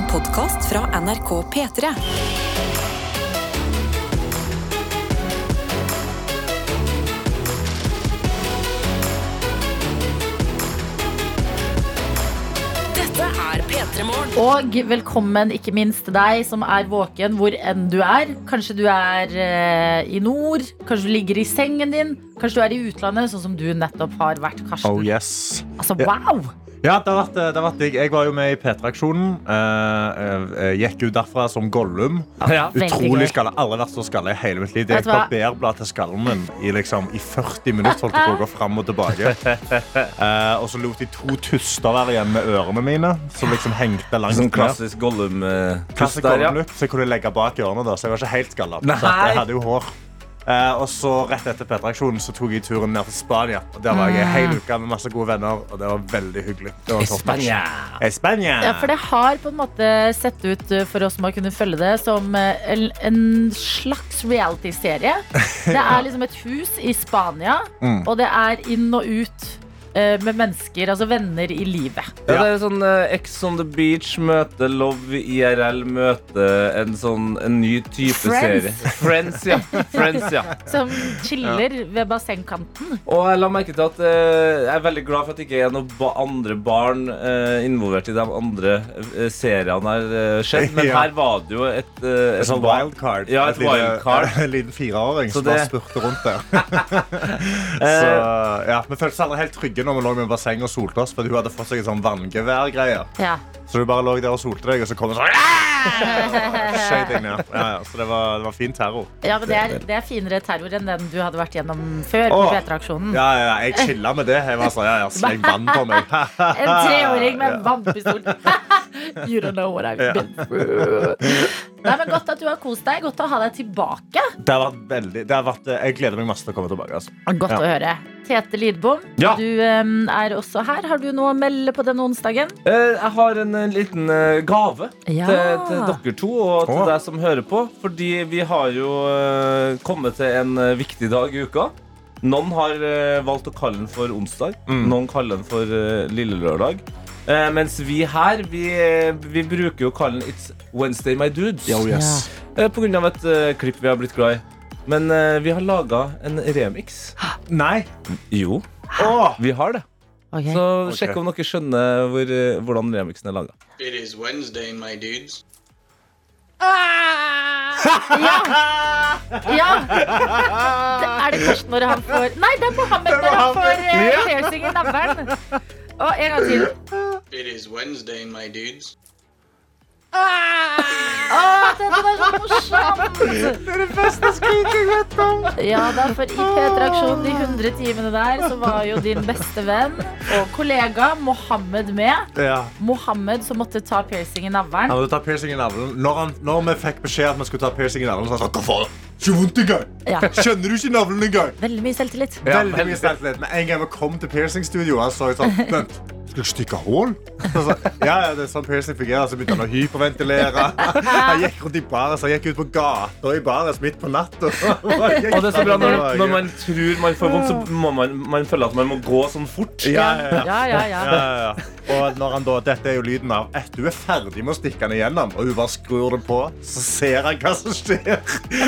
En podkast fra NRK P3. Dette er P3 Morgen. Og velkommen ikke minst til deg som er våken hvor enn du er. Kanskje du er eh, i nord, kanskje du ligger i sengen din, kanskje du er i utlandet, sånn som du nettopp har vært, Karsten. Oh yes. Altså, wow! Ja, det har vært, det har vært digg. Jeg var jo med i P3-aksjonen. Eh, eh, gikk ut derfra som Gollum. Ja, veldig Utrolig gøy. skalle. Aldri vært så skalla i hele mitt liv. Vet Jeg du gikk hva? barberblad til skallen min i, liksom, i 40 minutter. Holdt jeg på å gå fram og tilbake. Eh, og så lot de to tuster være igjen med ørene mine, som liksom hengte langt Sånn ned. klassisk Gollum-pust Klassisk der, ja. Gollum-look, så jeg kunne legge bak ørene. Da, så jeg var ikke helt skalla. Så jeg hadde jo hår. Eh, og så Rett etter P3-aksjonen så tok jeg turen ned til Spania. Og Der var jeg en hel uke med masse gode venner, og det var veldig hyggelig. Det var top notch. Spania. Eh, Spania. Ja, for det har på en måte sett ut eh, for oss som har kunnet følge det, som en, en slags reality-serie. Det er liksom et hus i Spania, Mm. og det er inn og ut med mennesker, altså venner i livet. Ja, det er sånn eh, Ex on the beach møte Love IRL møte en sånn en ny type Friends. serie. Friends, ja. Friends, ja. Som chiller ved bassengkanten. Og jeg la merke til at eh, jeg er veldig glad for at det ikke er noen ba andre barn eh, involvert i de andre eh, seriene har uh, skjedd. Men Ja. her var det jo et, eh, Et sånn barn- wildcard. Ja, et lite- wildcard. En liten fireåring Så som bare spurte rundt der. så, ja, Vi følte oss aldri helt trygge når vi lå med basseng og solte oss, for hun hadde fått seg en sånn vanngeværgreie. Ja. Så du bare lå der og solte deg, og så kom det sånn Skjøt deg ned. Ja, ja, så det var, det var fin terror. Ja, men det er, det er finere terror enn den du hadde vært gjennom før. på Åh. P3-aksjonen Ja, ja, jeg chilla med det. Jeg var sånn, ja, ja, Sleng vann på meg. En treåring med en vannpistol. you don't know what I've been through. Nei, men Godt at du har kost deg. Godt å ha deg tilbake. Det har vært veldig det har vært, Jeg gleder meg masse til å komme tilbake. Altså. Godt Ja. å høre. Tete Lidbom, Ja. du um, er også her. Har du noe å melde på denne onsdagen? Eh, jeg har en, eh, liten eh, gave Ja. til, til dere to og til oh. deg som hører på. Fordi vi har jo eh, kommet til en eh, viktig dag i uka. Noen har valgt å kalle den for onsdag. Mm. Noen kaller den for lille lørdag. Eh, mens vi her, vi, vi bruker jo å kalle den It's Wednesday, my dudes. Oh, yes. Eh, på grunn av et klipp vi har blitt glad i. Men vi har laga en remix. Nei. Jo, Åh. vi har det. Ok. Så sjekk om dere skjønner hvor, eh, hvordan remixen er laga. It is Wednesday, my dudes. Ja! Det er det først når han får Nei, det er Mohammed når han får eh, piercing i navlen. Og en gang til. It is Wednesday, my dudes. Å, dette var så morsomt! Det er det beste skriket jeg vet om. Ja da, for i P3-aksjonen de 100 timene der, så var jo din beste venn og kollega Mohammed med. Ja. Mohammed som måtte ta piercing i Han måtte ta piercing i navlen. Når, han, når vi fikk beskjed at vi skulle ta piercing i navlen, så sa han hva faen? Ikke vondt engang. Ja. Skjønner du ikke navlen engang? Veldig mye selvtillit. Ja, Veldig mye selvtillit. Men en gang vi kom til piercingstudioet, så jeg sånn Vent, skal du hull? Så Ja, ja, det er sånn piercing fungerer. Så begynte han å hyperventilere. Han gikk rundt i bares, så han gikk ut på gata i baret midt på natta. Og det er så bra når, når man tror man får vondt, så må man, man føler at man må gå sånn fort. ja, ja, ja. Ja, ja, ja. Og når han da, dette er jo lyden av at du er ferdig med å stikke den igjennom, og hun bare skrur det på, så ser han hva som skjer.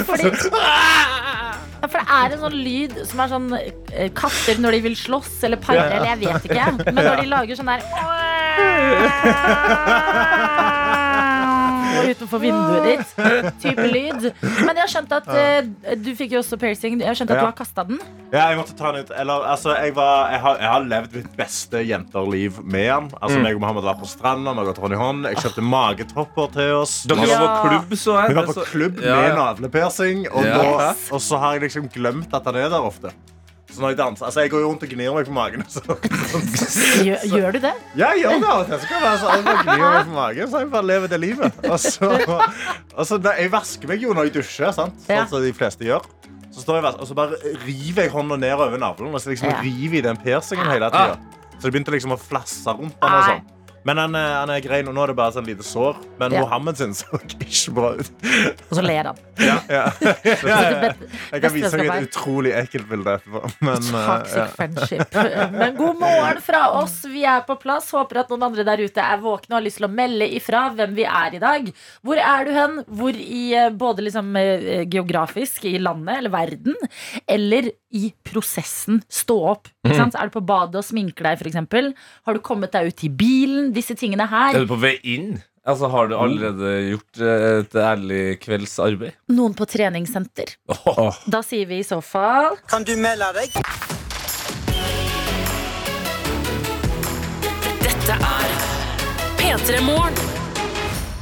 Fordi, ja, for det er en sånn lyd som er sånn eh, katter når de vil slåss, eller pare, eller jeg vet ikke. Men når de lager sånn der Utenfor vinduet ditt. Type lyd. Men jeg har skjønt at eh, du fikk jo også piercing. Jeg har skjønt at Ja. du har kasta den. Ja, jeg måtte ta den ut. Eller, altså, jeg, var, jeg, har, jeg har levd mitt beste jenterliv med han. Altså, Mm. meg og Mohammed var på stranda, vi har gått hånd i hånd. Jeg kjøpte magetopper til oss. Dere var på klubb, så jeg. Vi var på klubb med navlepiercing, og, Ja. da, og så har jeg liksom glemt at han er der ofte. Så når jeg danser, altså jeg går jo rundt og gnir meg på magen. Så. Gjør, gjør du det? Ja, jeg gjør det av og til. Så kan jeg sånn, jeg bare gnir meg på magen, så jeg bare lever det livet. Og så, og så jeg vasker meg jo når jeg dusjer, sant? Sånn som de fleste gjør. Så står jeg, og og så bare river jeg hånda ned over navlen og så liksom river i den piercingen hele tida. Så det begynte liksom å flasse rundt den. og sånn. Men han, er- han er grei nå. Nå er det bare sånn lite sår. Men Ja. Mohammed sin så ikke bra ut. Og så ler han. Ja, ja. Jeg kan vise deg et utrolig ekkelt bilde etterpå. Men, eh, Toxic ja. friendship. Men god morgen fra oss. Vi er på plass. Håper at noen andre der ute er våkne og har lyst til å melde ifra hvem vi er i dag. Hvor er du hen? Hvor i eh, både liksom eh, geografisk i landet eller verden, eller i prosessen stå opp? Ikke sant? Er du på badet og sminker deg, f.eks.? Har du kommet deg ut i bilen? Disse tingene her. Er du på vei inn? Altså, Har du allerede gjort eh, et ærlig kveldsarbeid? Noen på treningssenter. Oh. Da sier vi i så fall Kan du melde deg? Dette er P3 Morgen.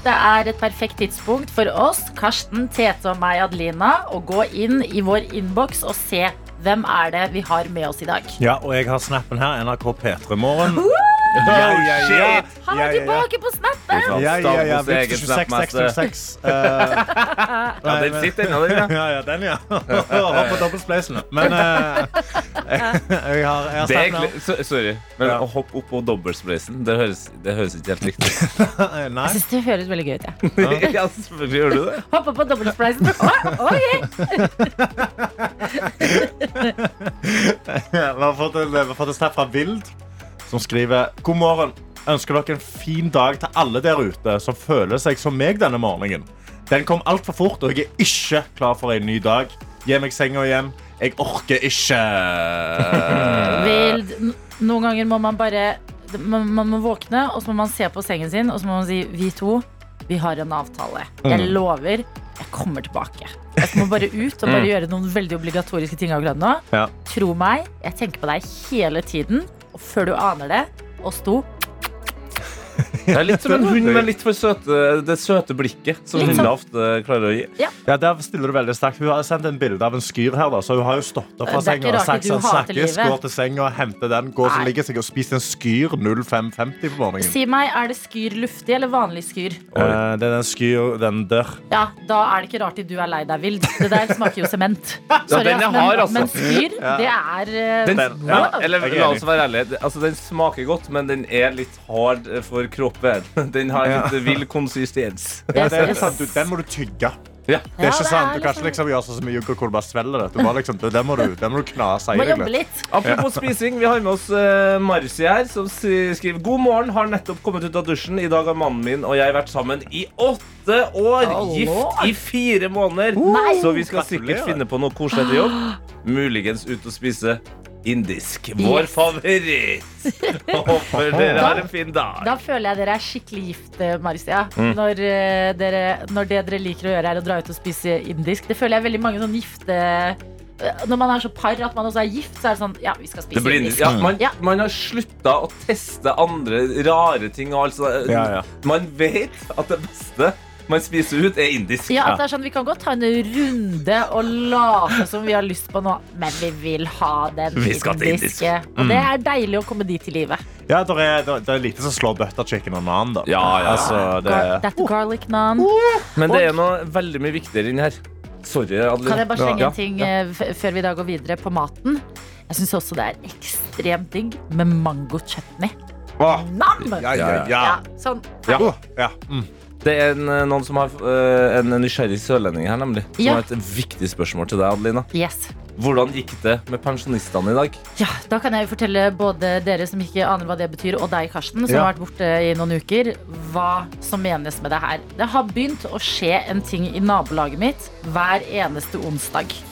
Det er et perfekt tidspunkt for oss, Karsten, Tete og meg, Adelina, å gå inn i vår innboks og se hvem er det vi har med oss i dag. ja, og jeg har snappen her. NRK P3 Morgen. Ja, ja, ja. Han er tilbake på snappen! Ja, ja, ja. Victor 26, snappmester. 606. Uh, Ja, den sitter ennå, den. ja. ja, den, ja. Var på dobbeltspleisen. Men eh, jeg har, jeg har Det sorry, men Ja. å hoppe opp på dobbeltspleisen, det høres, det høres ikke helt riktig ut. Jeg synes det høres veldig gøy ut. Ja. ja, selvfølgelig gjør du det. Hoppe på dobbeltspleisen. Oh, okay. Vi har fått en, vi har fått en snap fra Vild, som skriver God morgen. Ønsker dere en fin dag til alle der ute som føler seg som meg denne morgenen. Den kom altfor fort, og jeg er ikke klar for en ny dag. Gi meg senga igjen. Jeg orker ikke. Vild. Noen ganger må man bare man, man må våkne, og så må man se på sengen sin, og så må man si Vi to, vi har en avtale. Jeg lover, jeg kommer tilbake. Jeg må bare ut og bare gjøre noen veldig obligatoriske ting akkurat nå. Ja. Tro meg, jeg tenker på deg hele tiden, før du aner det, oss to Det er litt som en hund med litt for søte, det søte blikket som Litt hunder sånn. ofte klarer å gi. Ja, der stiller du veldig sterkt. Hun har sendt en bilde av en skyr her, da, så hun har jo stått opp fra Det er ikke senga og rart sagt du sånn, hater snakkes, livet. går til senga, henter den, går som ligger seg og spiser en skyr 0550 på morgenen. Si meg, er det skyr luftig eller vanlig skyr? Eh, det er den skyr, den dør. Ja, da er det ikke rart du er lei deg, Vild. Det der smaker jo sement. Sorry, den er ass, men, hard, altså. men skyr, det er eh, Den, ja, ja. eller Jeg er la enig. oss være ærlige. det- Altså, den smaker godt, men den er litt hard for kroppen. Den har Ja. litt vill konsistens. Ja, det er sant, du, den må du tygge. Ja. Det er Ja, ikke det sant, Du kan ikke liksom gjøre sånn som i yoghurt hvor du bare svelger det. Du bare liksom, du, den, må du, den må du knase i deg. Apropos spising, vi har med oss uh, Marci her, som skriver God morgen, har nettopp kommet ut av dusjen. I dag har mannen min og jeg vært sammen i åtte år. Oh, gift i fire måneder. Nei. Så vi skal sikkert finne på noe koselig etter jobb. Muligens ut og spise indisk. Vår Yes. favoritt. Håper dere har en fin dag. Da føler jeg dere er skikkelig gift, Maristia. Mm. Når, eh, dere, når det dere liker å gjøre, er å dra ut og spise indisk. Det føler jeg veldig mange sånn gifte eh, Når man er så par at man også er gift, så er det sånn Ja, vi skal spise indisk. indisk. Ja, man, Ja. man har slutta å teste andre rare ting. Og altså, Ja, ja. Man vet at det beste man spiser ut, er indisk. Ja, at det er sånn, Vi kan godt ta en runde og late som vi har lyst på noe, men vi vil ha den Vi skal til indiske. Og det er deilig å komme dit i livet. Ja, det er, det er lite som slår butter chicken og nan, da. Ja, ja. Altså, det, Gar that garlic nan. Men det er noe veldig mye viktigere inni her. Sorry, Adeline. Kan jeg bare slenge en ting ja. f før vi da går videre på maten? Jeg syns også det er ekstremt digg med mango chutney. Åh, Nam! ja, ja, ja. Ja, sånn. Ja. Mm. Det er en, eh, noen som har eh, en nysgjerrig sørlending her, nemlig. Som Ja. har et viktig spørsmål til deg, Adelina. Yes. Hvordan gikk det med pensjonistene i dag? Ja, Da kan jeg jo fortelle både dere som ikke aner hva det betyr, og deg, Karsten, som Ja. har vært borte i noen uker, hva som menes med det her. Det har begynt å skje en ting i nabolaget mitt hver eneste onsdag.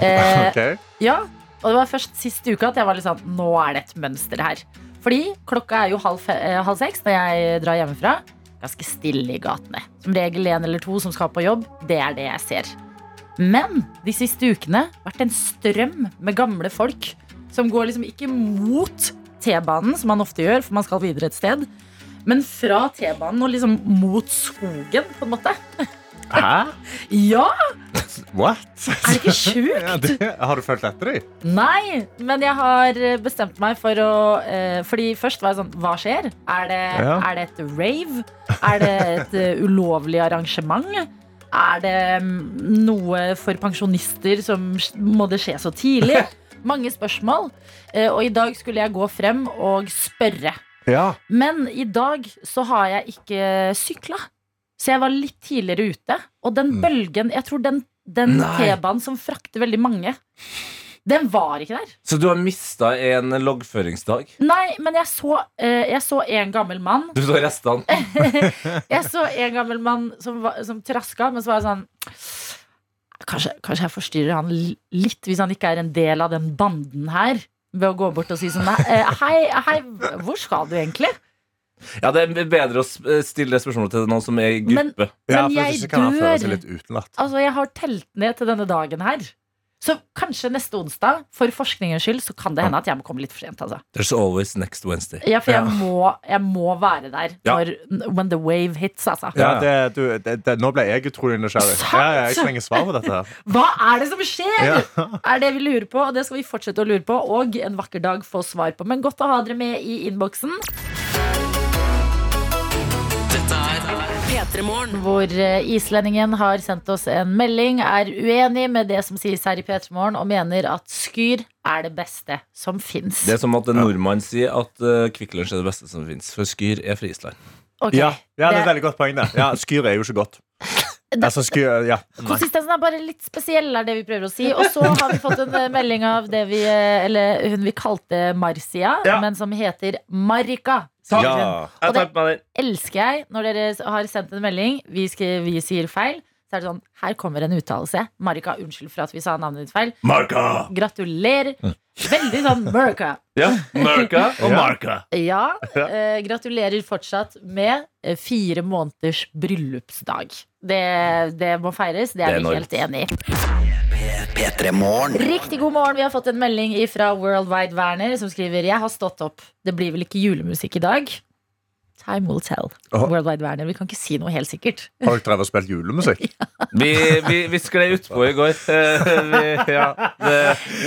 Eh, Ok. Ja, og det var først siste uke at jeg var litt sånn Nå er det et mønster her. Fordi klokka er jo halv, eh, halv seks når jeg drar hjemmefra. Ganske stille i gatene. Som regel en eller to som skal på jobb. Det er det jeg ser. Men de siste ukene har vært en strøm med gamle folk som går liksom ikke mot T-banen, som man ofte gjør, for man skal videre et sted. Men fra T-banen og liksom mot skogen, på en måte. Hæ? Ja! What? Er det ikke sjukt? Ja, det, har du fulgt etter dem? Nei, men jeg har eh, bestemt meg for å eh, Fordi først var jeg sånn Hva skjer? Er det, Ja. er det et rave? Er det et eh, ulovlig arrangement? Er det mm, noe for pensjonister som Må det skje så tidlig? Mange spørsmål. Eh, og i dag skulle jeg gå frem og spørre. Ja. Men i dag så har jeg ikke sykla. Så jeg var litt tidligere ute. Og den Mm. bølgen Jeg tror den, den T-banen som frakter veldig mange, den var ikke der. Så du har mista en loggføringsdag? Nei, men jeg så, eh, jeg så en gammel mann Du så restene? Jeg så en gammel mann som, var- som traska, men så var jeg sånn kanskje, kanskje jeg forstyrrer han li- litt hvis han ikke er en del av den banden her. Ved å gå bort og si sånn eh, Hei, hei, hvor skal du egentlig? Ja, det er bedre å stille det spørsmålet til noen som er i Men- gruppe. ja, Men for jeg ikke kan han føle seg litt. Altså, jeg har telt ned til denne dagen her. Så kanskje neste onsdag, for forskningens skyld, så kan det hende at jeg må komme litt for sent. Altså. There's always next Wednesday. Ja, for jeg Ja. må, jeg må være der Ja. when the wave hits, altså. Ja, det, du, det, det, nå ble jeg utrolig nysgjerrig. Ja, ja, jeg trenger svar på dette. Hva er det som skjer? Ja. Er det vi lurer på, og det skal vi fortsette å lure på, og en vakker dag få svar på. Men godt å ha dere med i innboksen, hvor eh, islendingen har sendt oss en melding, er uenig med det som sies her i P3 Morgen, og mener at skyr er det beste som fins. Det er som at en nordmann sier at uh, Kvikk Lunsj er det beste som fins. For Skyr er fra Island. Ja, ja, det er et veldig godt poeng. det. Ja, Skyr er jo ikke godt. Altså, skyr, ja. Konsistensen er bare litt spesiell, er det vi prøver å si. Og så har vi fått en eh, melding av det vi, eh, eller hun vi kalte Marcia, Ja. men som heter Marika. Ja. Ja. Og det- elsker jeg når dere har sendt en melding. Vi, skal, vi sier feil. Så er det sånn, her kommer en uttalelse. Marika, unnskyld for at vi sa navnet ditt feil. Marka! Gratulerer. Veldig sånn Marika. Ja, Merka og. Marka. Ja, eh, gratulerer fortsatt med eh, fire måneders bryllupsdag. Det, det må feires, det Det er er vi helt enig i. Riktig god morgen. Vi har fått en melding fra Worldwide Werner som skriver Jeg har stått opp. Det blir vel ikke julemusikk i dag? Time will tell. Worldwide Werner. Vi kan ikke si noe helt sikkert. Har dere drevet og spilt julemusikk? Vi, vi, vi sklei utpå i går. Eh, vi, ja, det,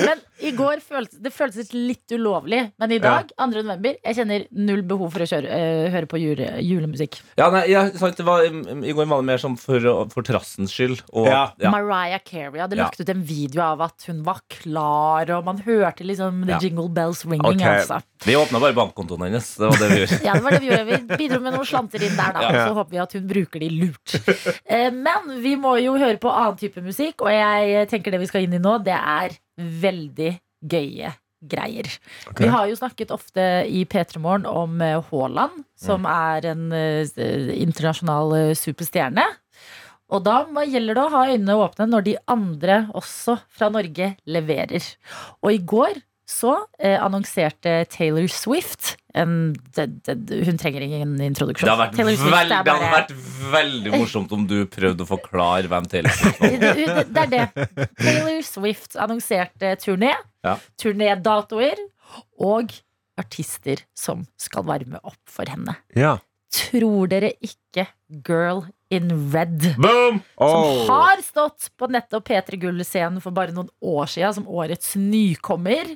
Men i går føltes det føltes litt ulovlig. Men i dag, 2. november, jeg kjenner null behov for å kjøre, eh, høre på jule, julemusikk. ja, nei, jeg, sant, det var, I går var det mer sånn for, for trassens skyld. Og, Ja. ja. Mariah Carey hadde Ja. lagt ut en video av at hun var klar, og man hørte liksom the Ja. jingle bells ringing. Okay. Altså. Vi åpna bare bankkontoen hennes. Det var det vi gjorde. Ja, det var det vi gjorde. Vi bidro med noen slanter inn der, da. Ja. Så håper vi at hun bruker de lurt. Eh, Men vi må jo høre på annen type musikk, og jeg tenker det vi skal inn i nå, det er veldig gøye greier. Vi har jo snakket ofte i P3 Morgen om eh, Haaland, som er en uh, internasjonal uh, superstjerne. Og da gjelder det å ha øynene åpne når de andre også fra Norge leverer. Og i går så eh, annonserte Taylor Swift en, det, det, Hun trenger ingen introduksjon. Det hadde vært, Swift veld, det hadde vært veldig morsomt om du prøvde å forklare hvem Taylor Swift var. det, det, det er det. Taylor Swift annonserte turné, Ja. turnédatoer og artister som skal varme opp for henne. Ja. Tror dere ikke Girl in Red, Boom! som Oh. har stått på nettopp P3 Gull-scenen for bare noen år siden som årets nykommer,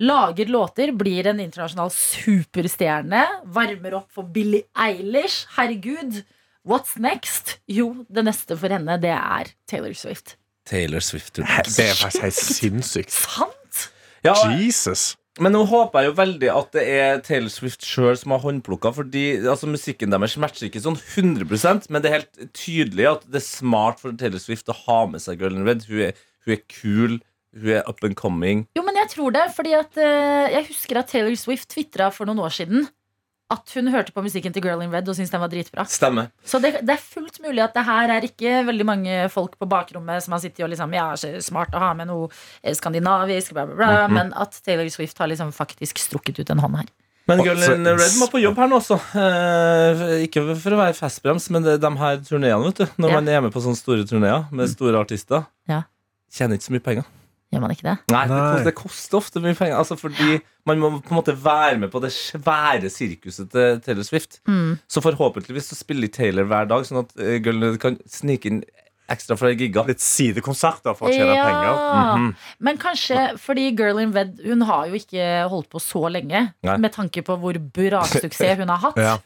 lager låter, blir en internasjonal superstjerne, varmer opp for Billie Eilish. Herregud, what's next? Jo, det neste for henne, det er Taylor Swift. Taylor Swift. Det er faktisk helt sinnssykt. Sant? Ja, Jesus. Men nå håper jeg jo veldig at det er Taylor Swift sjøl som har håndplukka. Fordi altså, musikken deres matcher ikke sånn 100% men det er helt tydelig at det er smart for Taylor Swift å ha med seg Girl in Red. Hun er, hun er kul, hun er up and coming. Jo, men jeg tror det, fordi at uh, jeg husker at Taylor Swift tvitra for noen år siden at hun hørte på musikken til Girl in Red og syntes den var dritbra. Stemmer. Så det, det er fullt mulig at det her er ikke veldig mange folk på bakrommet som har sittet og liksom Ja, så smart å ha med noe eh, skandinavisk, bla, bla, bla, men at Taylor Swift har liksom faktisk strukket ut en hånd her. Men Girl in Red må på jobb her nå også. Eh, ikke for å være festbrems, men det, de her turneene, vet du. Når Ja. man er med på sånne store turneer med store artister, Ja. tjener ikke så mye penger. Gjør man ikke det? Nei, det, koster, det koster ofte mye penger. Altså fordi man må på en måte være med på det svære sirkuset til Taylor Swift. Mm. Så forhåpentligvis så spiller Taylor hver dag, sånn at uh, kan snike inn ekstra flere gigger. Litt sidekonserter for å tjene penger. Mhm. Men kanskje fordi Girl in Red Hun har jo ikke holdt på så lenge, Nei. med tanke på hvor bra suksess hun har hatt. Ja.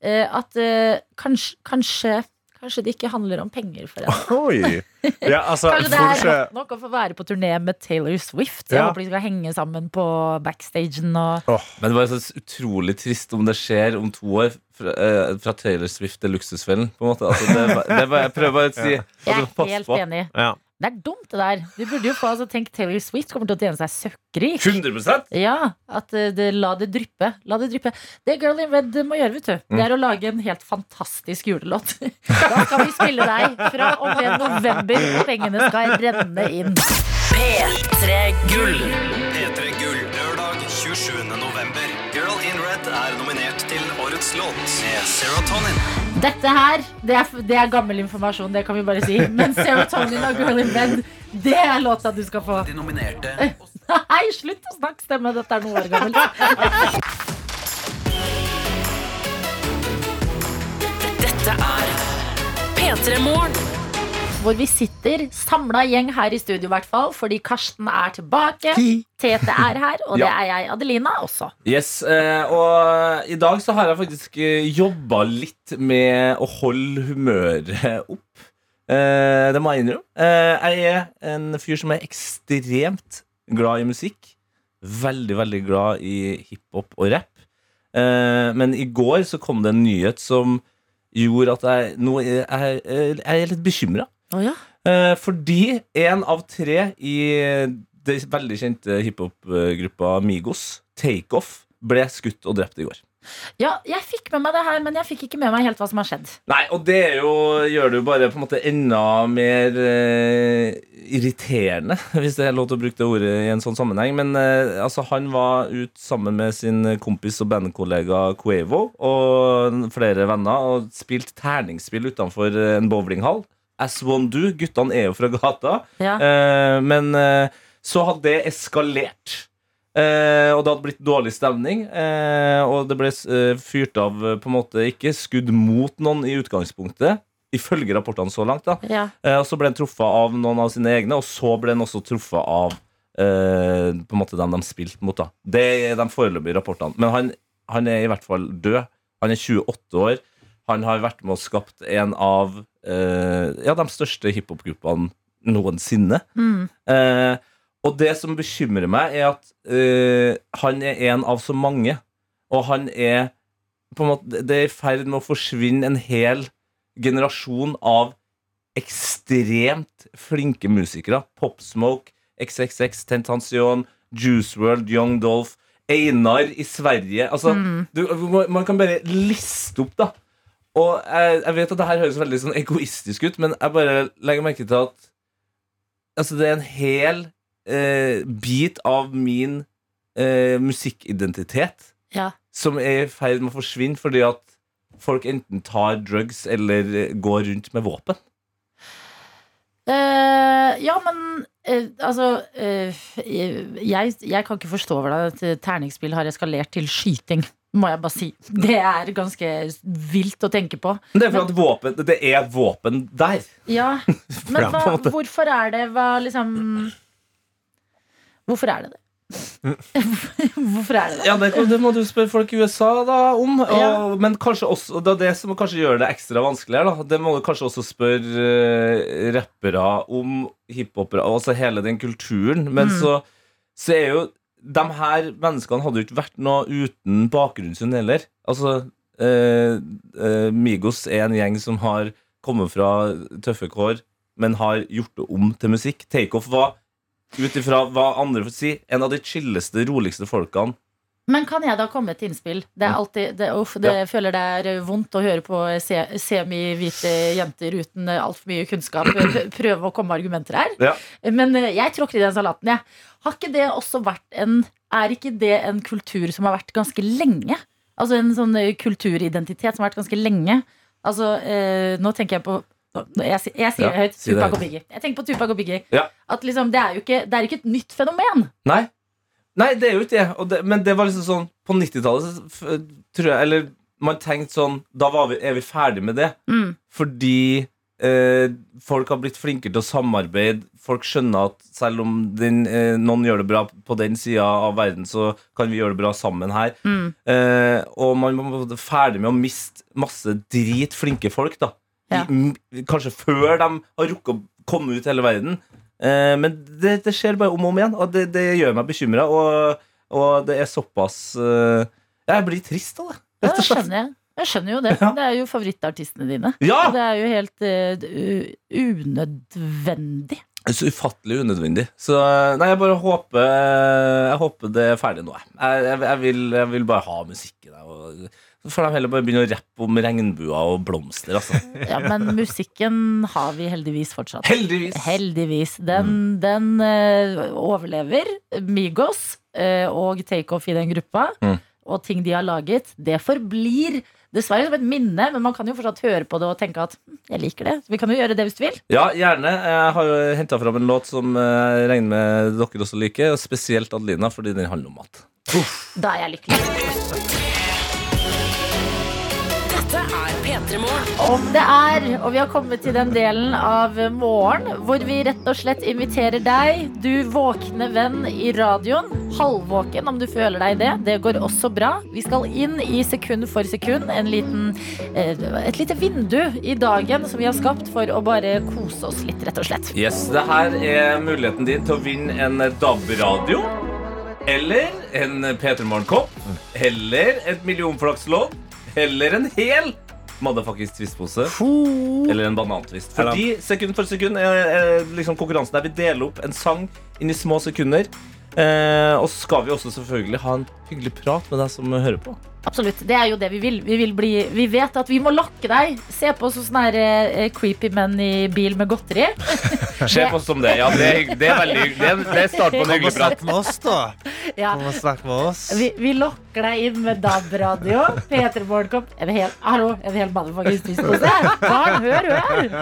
eh, At uh, kanskje, kanskje Kanskje det ikke handler om penger for henne. Ja, altså, Kanskje det er godt nok å få være på turné med Taylor Swift. Jeg Ja. håper de skal henge sammen på backstagen og Men det var så utrolig trist om det skjer om to år fra, eh, fra Taylor Swift til Luksusfellen. På en måte. Altså, det, var- det var, jeg prøver bare å si Jeg altså, er helt på. enig. Ja. Det er dumt, det der. Du burde jo få altså, Tenk Taylor Swift kommer til å tjene seg søkkrik. 100% Ja, at eh, det, la det dryppe. La det dryppe. Det Girl in Red må gjøre, vet du, Mm. det er å lage en helt fantastisk julelåt. Da skal vi spille deg fra og med november. Pengene skal renne inn. P3 Gull. P3 Gull lørdag 27. november. Girl in Red er nominert til låt med Serotonin. Dette her, det er, det er gammel informasjon, det kan vi bare si. Men Serotonin og Girl in Bed, det er låta du skal få. De nominerte Nei, slutt å snakke stemme. Dette er noen år gammelt. Dette er P3 Morgen. Hvor vi sitter samla gjeng her i studio, i hvert fall. Fordi Karsten er tilbake. Tete er her, og det er jeg, Adelina, også. Yes, eh, og i dag så har jeg faktisk eh, jobba litt med å holde humøret opp. Eh, det må jeg innrømme. Jeg er en fyr som er ekstremt glad i musikk. Veldig, veldig glad i hiphop og rapp. Eh, men i går så kom det en nyhet som gjorde at jeg nå er, jeg er litt bekymra. Å ja. Eh, fordi en av tre i det veldig kjente hiphop-gruppa Migos, Takeoff, ble skutt og drept i går. ja, jeg fikk med meg det her, men jeg fikk ikke med meg helt hva som har skjedd. Nei, og det er jo, gjør det jo bare på en måte enda mer eh, irriterende, hvis det er lov til å bruke det ordet i en sånn sammenheng. Men eh, altså, han var ut sammen med sin kompis og bandkollega Cuevo og flere venner og spilte terningsspill utenfor en bowlinghall. As one do. Guttene er jo fra gata. Ja. Eh, men eh, så hadde det eskalert. Eh, og det hadde blitt dårlig stemning. Eh, og det ble eh, fyrt av eh, på en måte ikke skudd mot noen i utgangspunktet. Ifølge rapportene så langt. da Ja. Og så ble han truffet av noen av sine egne, og så ble han også truffet av På en måte dem de spilte mot. da Det er de foreløpige rapportene. Men han, han er i hvert fall død. Han er 28 år. Han har vært med og skapt en av eh, ja, de største hiphop-gruppene noensinne. Mm. Eh, og det som bekymrer meg, er at eh, han er en av så mange. Og han er på en måte, Det er i ferd med å forsvinne en hel generasjon av ekstremt flinke musikere. Pop Smoke, XXX, Tentation, Juice World, Young Dolph, Einar i Sverige. Altså, du, man kan bare liste opp, da. Og jeg, jeg vet at det her høres veldig sånn egoistisk ut, men jeg bare legger merke til at altså, det er en hel eh, bit av min eh, musikkidentitet Ja. som er i ferd med å forsvinne fordi at folk enten tar drugs eller eh, går rundt med våpen. Uh, ja, men uh, altså uh, jeg, jeg kan ikke forstå hvordan et terningsspill har eskalert til skyting, må jeg bare si. Det er ganske vilt å tenke på. Men det er fordi våpen, det er våpen der. Ja, men hva, hvorfor er det hva liksom Hvorfor er det det? hvorfor er det det? Ja, det, det må du spørre folk i USA da om. Og, Ja. Men kanskje også, det er det som kanskje gjør det ekstra vanskelig her. Da. Det må du kanskje også spørre uh, rappere om hiphopere, altså hele den kulturen. Men Mm. så, så er jo de her menneskene hadde jo ikke vært noe uten bakgrunnen sin heller. Altså, eh, eh, Migos er en gjeng som har kommet fra tøffe kår, men har gjort det om til musikk. Takeoff var, ut ifra hva andre får si, en av de chilleste, roligste folkene Men kan jeg da komme med et innspill? Det er alltid, det, uff, det ja. føler det er vondt å høre på se, semi-hvite jenter uten altfor mye kunnskap prøve å komme med argumenter her. Ja. Men eh, jeg tråkker i den salaten, jeg. Har ikke det også vært en Er ikke det en kultur som har vært ganske lenge? Altså en sånn eh, kulturidentitet som har vært ganske lenge. Altså, eh, nå tenker jeg på jeg, si- jeg sier Ja, det høyt. Tupac og Biggie. Jeg tenker på Tupac og Biggie. Ja. At liksom, det er jo ikke, det er ikke et nytt fenomen. Nei. Nei, det er jo ikke det. Og det men det var liksom sånn På 90-tallet tror jeg Eller man tenkte sånn Da var vi, er vi ferdig med det. Mm. Fordi eh, folk har blitt flinkere til å samarbeide. Folk skjønner at selv om den, eh, noen gjør det bra på den sida av verden, så kan vi gjøre det bra sammen her. Mm. Eh, og man var ferdig med å miste masse dritflinke folk. da Ja. I, kanskje før de har rukket å komme ut hele verden. Eh, men det, det skjer bare om og om igjen, og det, det gjør meg bekymra. Og, og det er såpass eh, Jeg blir trist av det. Ja, Rett og det slett. skjønner jeg. Jeg skjønner jo det. Ja. Det er jo favorittartistene dine. Ja! Og det er jo helt uh, unødvendig. Så ufattelig unødvendig. Så eh, nei, jeg bare håper Jeg håper det er ferdig nå. jeg. Jeg, jeg, vil, jeg vil bare ha musikken. Og, så får de heller bare begynne å rappe om regnbuer og blomster. Altså. Ja, men musikken har vi heldigvis fortsatt. Heldigvis. Heldigvis. Den, den uh, overlever. Migos uh, og Takeoff i den gruppa. Mm. Og ting de har laget. Det forblir dessverre som et minne, men man kan jo fortsatt høre på det og tenke at hm, jeg liker det. Vi kan jo gjøre det hvis du vil. Ja, gjerne. Jeg har jo henta fram en låt som eh, jeg regner med dere også liker. Og spesielt Adelina, fordi den handler om mat. Da er jeg lykkelig. Om det er, og vi har kommet til den delen av morgen hvor vi rett og slett inviterer deg, du våkne venn i radioen, halvvåken om du føler deg det, det går også bra. Vi skal inn i sekund for sekund, en liten, eh, et lite vindu i dagen som vi har skapt for å bare kose oss litt, rett og slett. Yes, det her er muligheten din til å vinne en DAB-radio. Eller en P3 Morgen-kopp. Eller et millionflakslodd. Eller en hel motherfuckings twistpose. Eller en banantvist. Fordi sekund for sekund er, er liksom konkurransen der vi deler opp en sang inn i små sekunder. Eh, og så skal vi også selvfølgelig ha en hyggelig prat med deg som hører på. Absolutt, det er jo det vi vil. Vi, vil bli, vi vet at vi må lokke deg. Se på oss som sånne her, eh, creepy menn i bil med godteri. Se på oss som det. Ja, det, er, det er veldig hyggelig. Det er, det er på en Kom hyggelig og prat. snakk med oss, da. Ja. Kom og snakk med oss. Vi, vi lokker deg inn med DAB-radio. P3 Morgenkopp. En hel, hallo, en hel motherfuckings twistpose. Barn, hør, hør!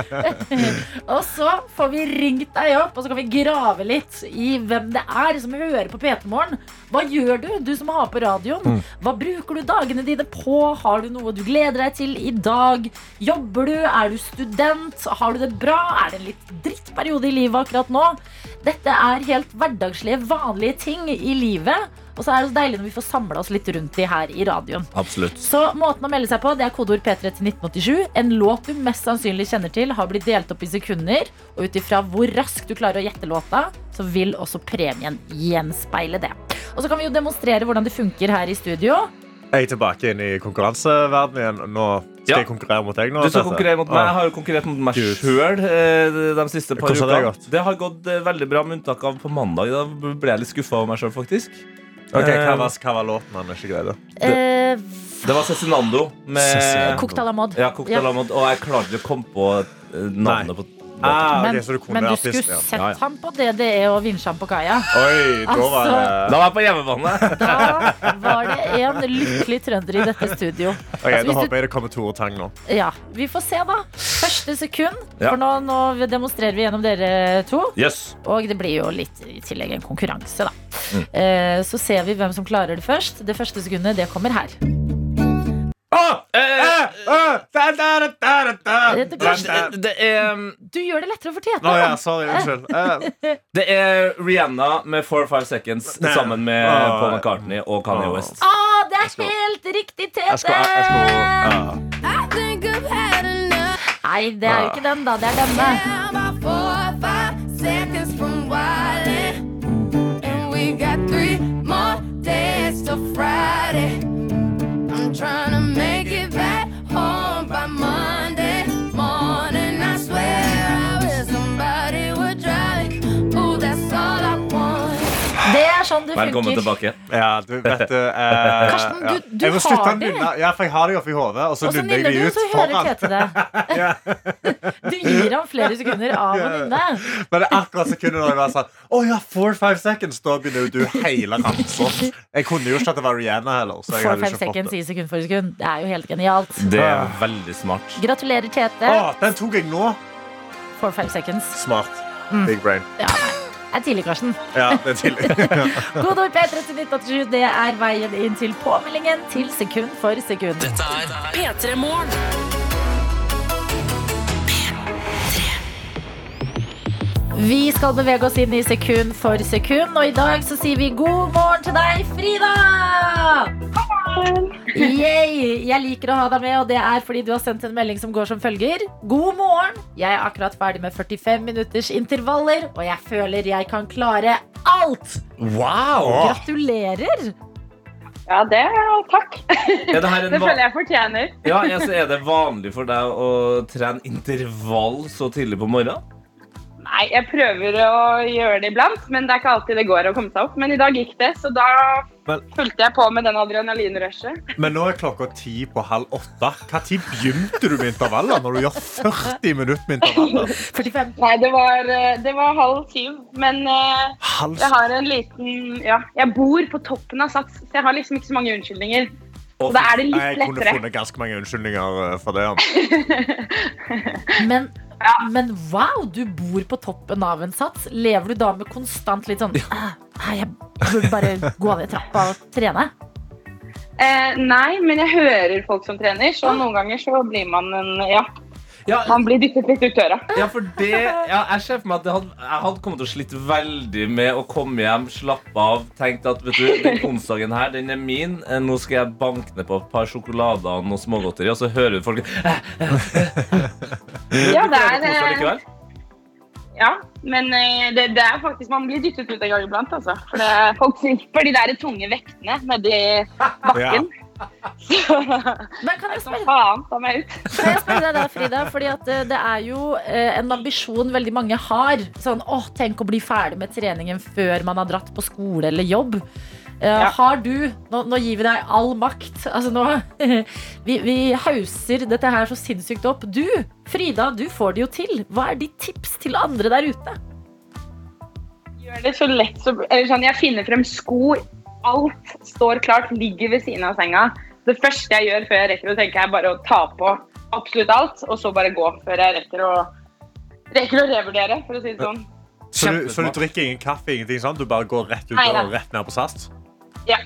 og så får vi ringt deg opp, og så kan vi grave litt i hvem det er som hører på P3 Morgen. Hva gjør du, du som har på radioen? Hva bruker du dagene dine på? Har du noe du gleder deg til i dag? Jobber du? Er du student? Har du det bra? Er det en litt drittperiode i livet akkurat nå? Dette er helt hverdagslige, vanlige ting i livet. Og så er det så deilig når vi får samla oss litt rundt de her i radioen. Absolutt. Så måten å melde seg på, det er kodeord P3 til 1987. En låt du mest sannsynlig kjenner til, har blitt delt opp i sekunder. Og ut ifra hvor raskt du klarer å gjette låta, så vil også premien gjenspeile det. Og så kan vi jo demonstrere hvordan det funker her i studio. Jeg er tilbake inn i konkurranseverdenen igjen. Nå skal Ja. jeg konkurrere mot deg. nå. Du skal konkurrere mot meg. Jeg har jo konkurrert mot meg sjøl de siste par ukene. det Det har gått eh, veldig bra, med unntak av på mandag. Da ble jeg litt skuffa over meg sjøl, faktisk. Ok, Eh, hva, var, hva var låten han ikke greide? Det, Det var Cezinando med. À la mode. Ja, Ja. Og jeg klarte ikke å komme på navnet navnet på Ah, Men, du men du skulle sett Ja, ja. ham på DDE og vinsje ham på kaia. Oi, da var det Da var jeg på hjemmebane. Da var det en lykkelig trønder i dette studio. Okay, Altså, Da håper jeg det kommer Tore Tang nå. Ja, Vi får se, da. Første sekund. Ja. For nå, nå demonstrerer vi gjennom dere to. Yes. Og det blir jo litt i tillegg en konkurranse, da. Mm. Eh, så ser vi hvem som klarer det først. Det første sekundet, det kommer her. Det- er, Du gjør det lettere å Tete. Å ja, sorry. Unnskyld. Eh, det er Rihanna med 4-5 Seconds sammen med Ah. Paul McCartney og Kanye Ah. West. Ah, det er helt riktig, Tete! ja. Nei, det er jo ikke den, da. Det er denne. About er sånn det Velkommen funker. tilbake. Ja, du vet du eh, Karsten, du- ja. du Jeg må har det. Ja, for jeg har det oppi hodet, og så Og så nynner jeg nynner du, ut så hører foran. Tete det. Du gir ham flere sekunder av å nynne. Men det er akkurat sekundet når jeg var sånn Å ja, four, five seconds. Da begynner jo du hele ramsa. Jeg kunne jo ikke at det var Rihanna heller. Så jeg Four, hadde five ikke fått seconds det. i sekund for sekund. Det er jo helt genialt. Det er veldig smart. Gratulerer, Tete. Å, den tok jeg nå. Four, five seconds. Smart. Mm. Big brain. Ja, nei. Er tidlig, Karsten. Ja, det er tidlig. God ord P3 til 1987. Det er veien inn til påmeldingen til sekund for sekund. Dette er P3 Morgen. Vi skal bevege oss inn i sekund for sekund, og i dag så sier vi god morgen til deg, Frida! Yay! Jeg liker å ha deg med, og det er fordi du har sendt en melding som går som følger. God morgen! Jeg er akkurat ferdig med 45 minutters intervaller, og jeg føler jeg kan klare alt! Wow! Gratulerer! Ja, det Takk. Er det her en Det føler jeg fortjener. Ja, altså, så Er det vanlig for deg å trene intervall så tidlig på morgenen? Nei, jeg prøver å gjøre det iblant, men det er ikke alltid det går å komme seg opp. Men i dag gikk det, så da Men- fulgte jeg på med den adrenalinrushet. Men nå er klokka ti på halv åtte. Når begynte du med intervaller? Når du gjør 40 minutter med intervaller? 45. Nei, det var, eh, det var halv syv, men eh, Halv jeg har en liten Ja, jeg bor på toppen av Sats, så jeg har liksom ikke så mange unnskyldninger. Og da er det litt Jeg kunne lettere. funnet ganske mange unnskyldninger eh, for det. Men, men wow, du bor på toppen av en sats. Lever du da med konstant litt sånn «Ah, ah, Jeg burde bare gå ned trappa og trene? Eh, nei, men jeg hører folk som trener, så noen ganger så blir man en Ja, Ja, han blir dyttet litt ut døra. ja for det ja, Jeg ser for meg at hadde, jeg hadde kommet til å slite veldig med å komme hjem, slappe av, tenkt at vet du, den onsdagen her, den er min. Eh, Nå skal jeg banke ned på et par sjokolader og noe smågodteri, og så hører du folk Ja, det er eh? Ja, men eh, det, det er faktisk Man blir dyttet ut en gang iblant, altså. For det, folk slipper de der tunge vektene nedi bakken. Så Men kan jeg spørre, faen, ta meg ut. kan jeg spørre deg der, Frida? Fordi at eh, det er jo eh, en ambisjon veldig mange har. Sånn, åh, tenk å bli ferdig med treningen før man har dratt på skole eller jobb. Eh, Ja. Har du nå, nå gir vi deg all makt. Altså nå vi, vi hauser dette her så sinnssykt opp. Du, Frida, du får det jo til. Hva er ditt tips til andre der ute? Gjør det så lett som eller sånn, Jeg finner frem sko. Alt står klart, ligger ved siden av senga. Det første jeg gjør før jeg rekker å tenke, er bare å ta på absolutt alt, og så bare gå før jeg rekker å, rekker å revurdere, for å si det sånn. Så du, så du drikker ingen kaffe? ingenting sånn? Du bare går rett ut Nei, og rett ned på SAS? Ja.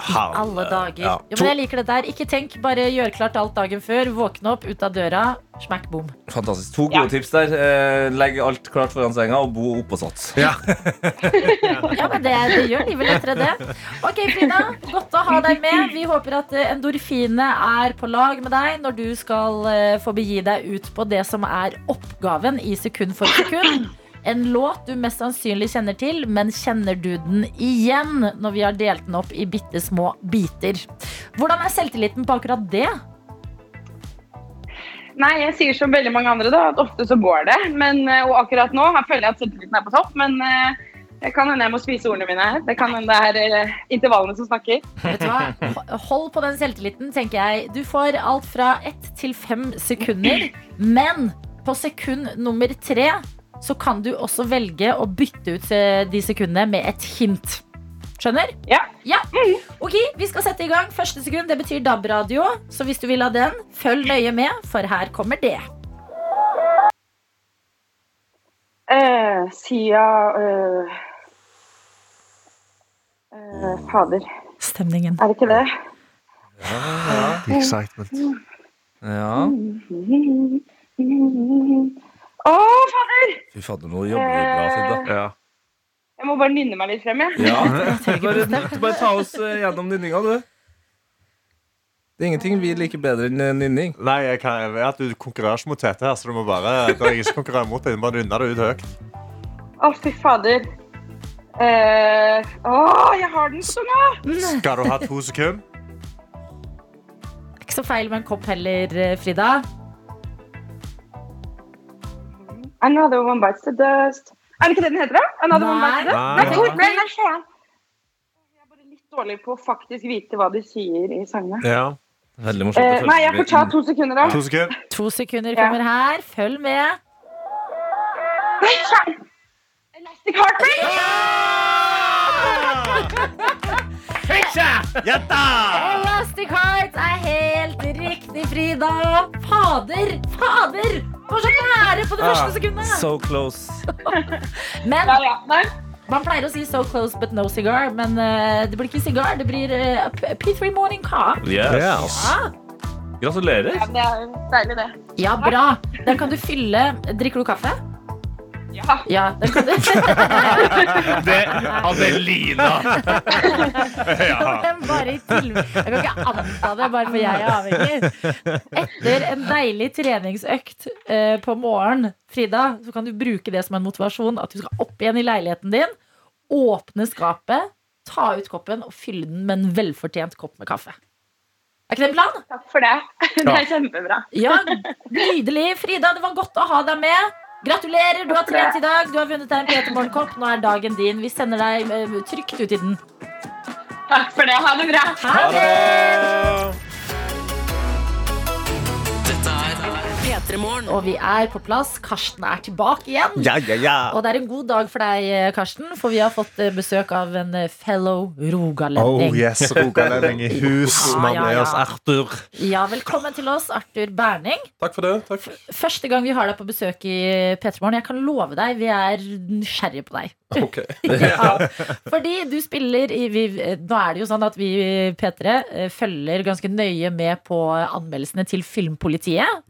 Herre- Alle dager. Ja. Jo, men jeg liker det der. Ikke tenk, bare gjør klart alt dagen før. Våkne opp, ut av døra. Smack boom. Fantastisk. To gode Ja. tips der. Eh, legg alt klart foran senga og bo oppå sats. Ja. Ja, men det, det gjør livet lettere, det. Ok, Frida. Godt å ha deg med. Vi håper at eh, endorfinene er på lag med deg når du skal eh, få begi deg ut på det som er oppgaven i sekund for sekund. En låt du mest sannsynlig kjenner til, men kjenner du den igjen når vi har delt den opp i bitte små biter? Hvordan er selvtilliten på akkurat det? Nei, jeg sier som veldig mange andre, da, at ofte så går det. Men, eh, og akkurat nå jeg føler jeg at selvtilliten er på topp, men eh, det kan hende jeg må spise ordene mine. Det kan hende det er eh, intervallene som snakker. Vet du hva? Hold på den selvtilliten, tenker jeg. Du får alt fra ett til fem sekunder. Men på sekund nummer tre så kan du også velge å bytte ut de sekundene med et hint. Skjønner? Ja. Ok, Vi skal sette i gang. Første sekund det betyr DAB-radio. Så hvis du vil ha den, følg nøye med, for her kommer det. Uh, Sia eh, eh, Fader, Stemningen. er det ikke det? Ja. ja. excitement. Ja. Å, fader! Fy fader, nå jobber du bra, Frida. Ja. Jeg må bare nynne meg litt frem, jeg. Ja. Bare, bare ta oss eh, gjennom nynninga, du. Det er ingenting vi liker bedre enn eh, nynning. Nei, jeg, kan, jeg vet at du konkurrerer ikke mot Tete her, så du må bare det jeg ikke som konkurrerer mot deg. Du må nynne det ut høyt. Å, fy fader. Uh, Å, jeg har den sånn tunga! Skal du ha to sekunder? Ikke så feil med en kopp heller, eh, Frida. Another one bites the dust. Er det ikke det den heter, da? Another one bites the dust? Nei. Nei, hvor- nei, nei, faen. Jeg er bare litt dårlig på å faktisk vite hva de sier i sangene. Ja. Veldig morsomt. Eh, nei, jeg får ta to sekunder, da. To sekunder. To sekunder Ja. kommer her. Følg med. Nei! Elastic Heartbeat! Ja da! Elastic Heart er helt riktig, Frida. Fader, fader! Var så nære på det første Ah, sekundet. So close. Men Ja, ja. Nei. man pleier å si so close but no cigar. Men uh, det blir ikke sigar, det blir uh, P- P3 Morning Car». Yes. Yes. Ja. Gratulerer. Ja, det er deilig, det. ja, bra. Den kan du fylle Drikker du kaffe? Ja. Ja, det kan du. Det Adelina! Men bare i tilfelle Jeg kan ikke anta det bare for jeg er avhengig. Etter en deilig treningsøkt eh, på morgen, Frida, så kan du bruke det som en motivasjon. At du skal opp igjen i leiligheten din, åpne skapet, ta ut koppen og fylle den med en velfortjent kopp med kaffe. Er ikke det en plan? Takk for det. Det er kjempebra. Ja, nydelig. Frida, det var godt å ha deg med. Gratulerer, du har trent i dag. Du har vunnet deg en Peter Morgenkopp. Nå er dagen din. Vi sender deg eh, trygt ut i den. Takk for det. Ha det bra. Ha det! Dette er P3 Og vi er på plass. Karsten er tilbake igjen. Ja, ja, ja. Og det er en god dag for deg, eh, Karsten, for vi har fått eh, besøk av en fellow rogalending. Oh yes, Rogalending i hus. Ja, Mann ja, med oss, Arthur. Ja, velkommen til oss, Arthur Berning. Takk for det. takk Første gang vi har deg på besøk i P3 Jeg kan love deg, vi er nysgjerrige på deg. Ok. Ja, fordi du spiller i vi, Nå er det jo sånn at vi i P3 eh, følger ganske nøye med på anmeldelsene til Filmpolitiet.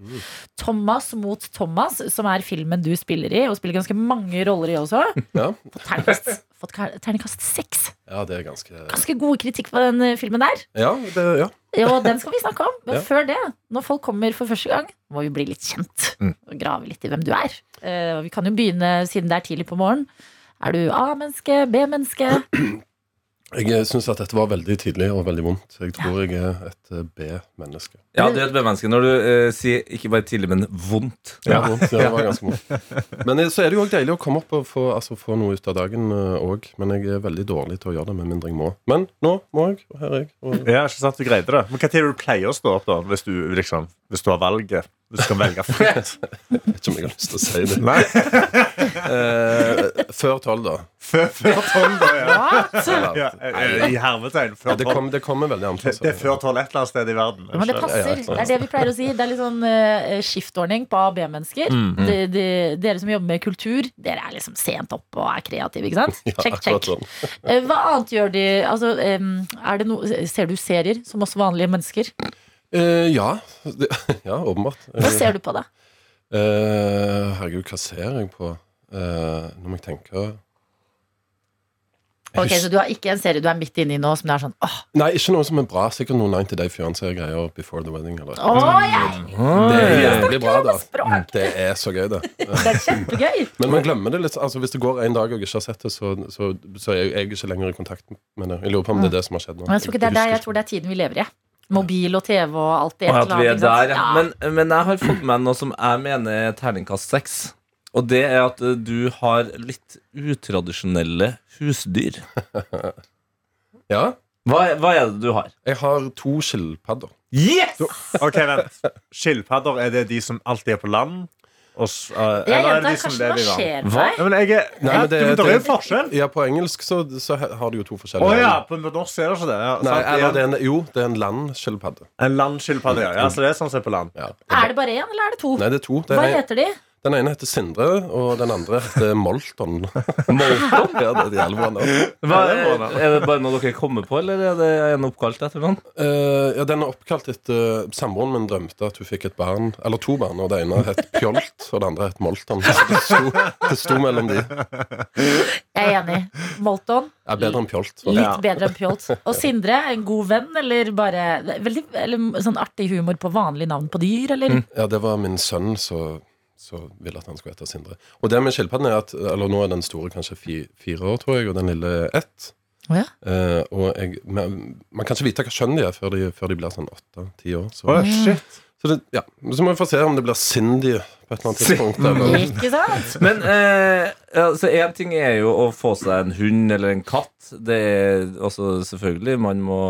Thomas mot Thomas, som er filmen du spiller i, og spiller ganske mange roller i også. Ja. Fått terningkast, fått terningkast seks. ja, det er ganske Ganske god kritikk på den eh, filmen der. Ja, det, ja. Og den skal vi snakke om. Men Ja. før det, når folk kommer for første gang, må vi bli litt kjent. Og grave litt i hvem du er. Uh, vi kan jo begynne, siden det er tidlig på morgenen. Er du A-menneske, B-menneske? Jeg syns at dette var veldig tidlig og veldig vondt. Jeg tror jeg er et eh, B-menneske. Ja, du er et B-menneske når du eh, sier ikke bare tidlig, men vondt. Ja. vondt, ja, det var ganske vondt. Men eh, så er det jo også deilig å komme opp og få, altså, få noe ut av dagen òg. Men jeg er veldig dårlig til å gjøre det med mindre jeg må. Men nå må jeg, og her er jeg. Og Ja, ikke sant, du greide det. Men Hva tid er du pleier å stå opp, da? Hvis du, liksom, hvis du har valget? Du skal velge fritt? jeg vet ikke om jeg har lyst til å si det. Nei, uh, før tolv, da. før før tolv, da. Ja. Ja, I hermetegn. Før det, tolv. kom, det kommer veldig an på. Det er før tolv et eller annet sted i verden. Men det passer. Det er det vi pleier å si. Det er litt sånn uh, skiftordning på A- og B-mennesker. De- de- Dere som jobber med kultur, dere er liksom sent opp og er kreative, ikke sant? Ja, Check, check. sånn. Eh, Hva annet gjør de? Altså, um, er det no, ser du serier som oss vanlige mennesker? Eh, ja. Det, ja, åpenbart. Hva ser du på, da? Eh, herregud, hva ser jeg på? Eh, nå må jeg tenke Jeg Ok, Så du har ikke en serie du er midt inne i nå som det er sånn åh, Nei, ikke noe som er bra. Sikkert noen 90 Day Fiancé-greier Before the Wedding. Eller. åh jeg, Det er jævlig bra, da. Det er så gøy, det. Det er kjempegøy. Men man glemmer det litt. Altså, hvis det går en dag og jeg ikke har sett det, så, så, så er jeg ikke lenger i kontakt med det. Jeg lurer på om det er det som har skjedd nå. Men jeg tror ikke det er det. jeg tror det er tiden vi lever i. Mobil og TV og alt det. Og at vi er der, ja. Men, men, jeg har fått med noe som jeg mener er terningkast seks. Og det er at eh, du har litt utradisjonelle husdyr. Ja. Hva, hva er det du har? Jeg har to skilpadder. Yes! Ok, vent. Skilpadder, er det de som alltid er på land? Og, uh, eh, eller er det gjentar, de som Karsten, lever i vann? skjer med deg? Jeg Nei, men det- det, det er det- forskjell. Ja, på engelsk så, så har de jo to Å oh, ja, på norsk er det ikke det. Ja, Nei, eller det er en, jo, det er en landskilpadde. En landskilpadde, ja. ja. Så det er sånn som er på land. Ja. Er det bare én, eller er det to? Nei, det er to. Det Hva er, heter de? Den ene heter Sindre, og den andre heter Molton. Molton? Ja, det er de bra. Hva, det er, er det bare noe dere kommer på, eller er det en oppkalt etter noen? Uh, ja, Den er oppkalt etter Samboeren min drømte at hun fikk et barn, eller to barn. Og det ene het Pjolt, og det andre het Molton. Så det sto, det sto mellom de. Jeg er enig. Molton. Ja, bedre enn Pjolt. Litt Ja. bedre enn Pjolt. Og Sindre, en god venn, eller bare veldig, eller sånn artig humor på vanlig navn på dyr, eller? Ja, det var min sønn som ville at han skulle hete Sindre. Og det med skilpadden er at Eller nå er den store kanskje fi, fire år, tror jeg, og den lille ett. Oh, ja. Eh, og jeg, man, man kan ikke vite hva kjønn de er før de, før de blir sånn åtte-ti år. Så, Oh, shit. Så, det, ja. så må vi få se om det blir Cindy på et eller annet tidspunkt. Eller. Ikke sant? Men eh, altså, en ting er jo å få seg en hund eller en katt. Det er også selvfølgelig Man må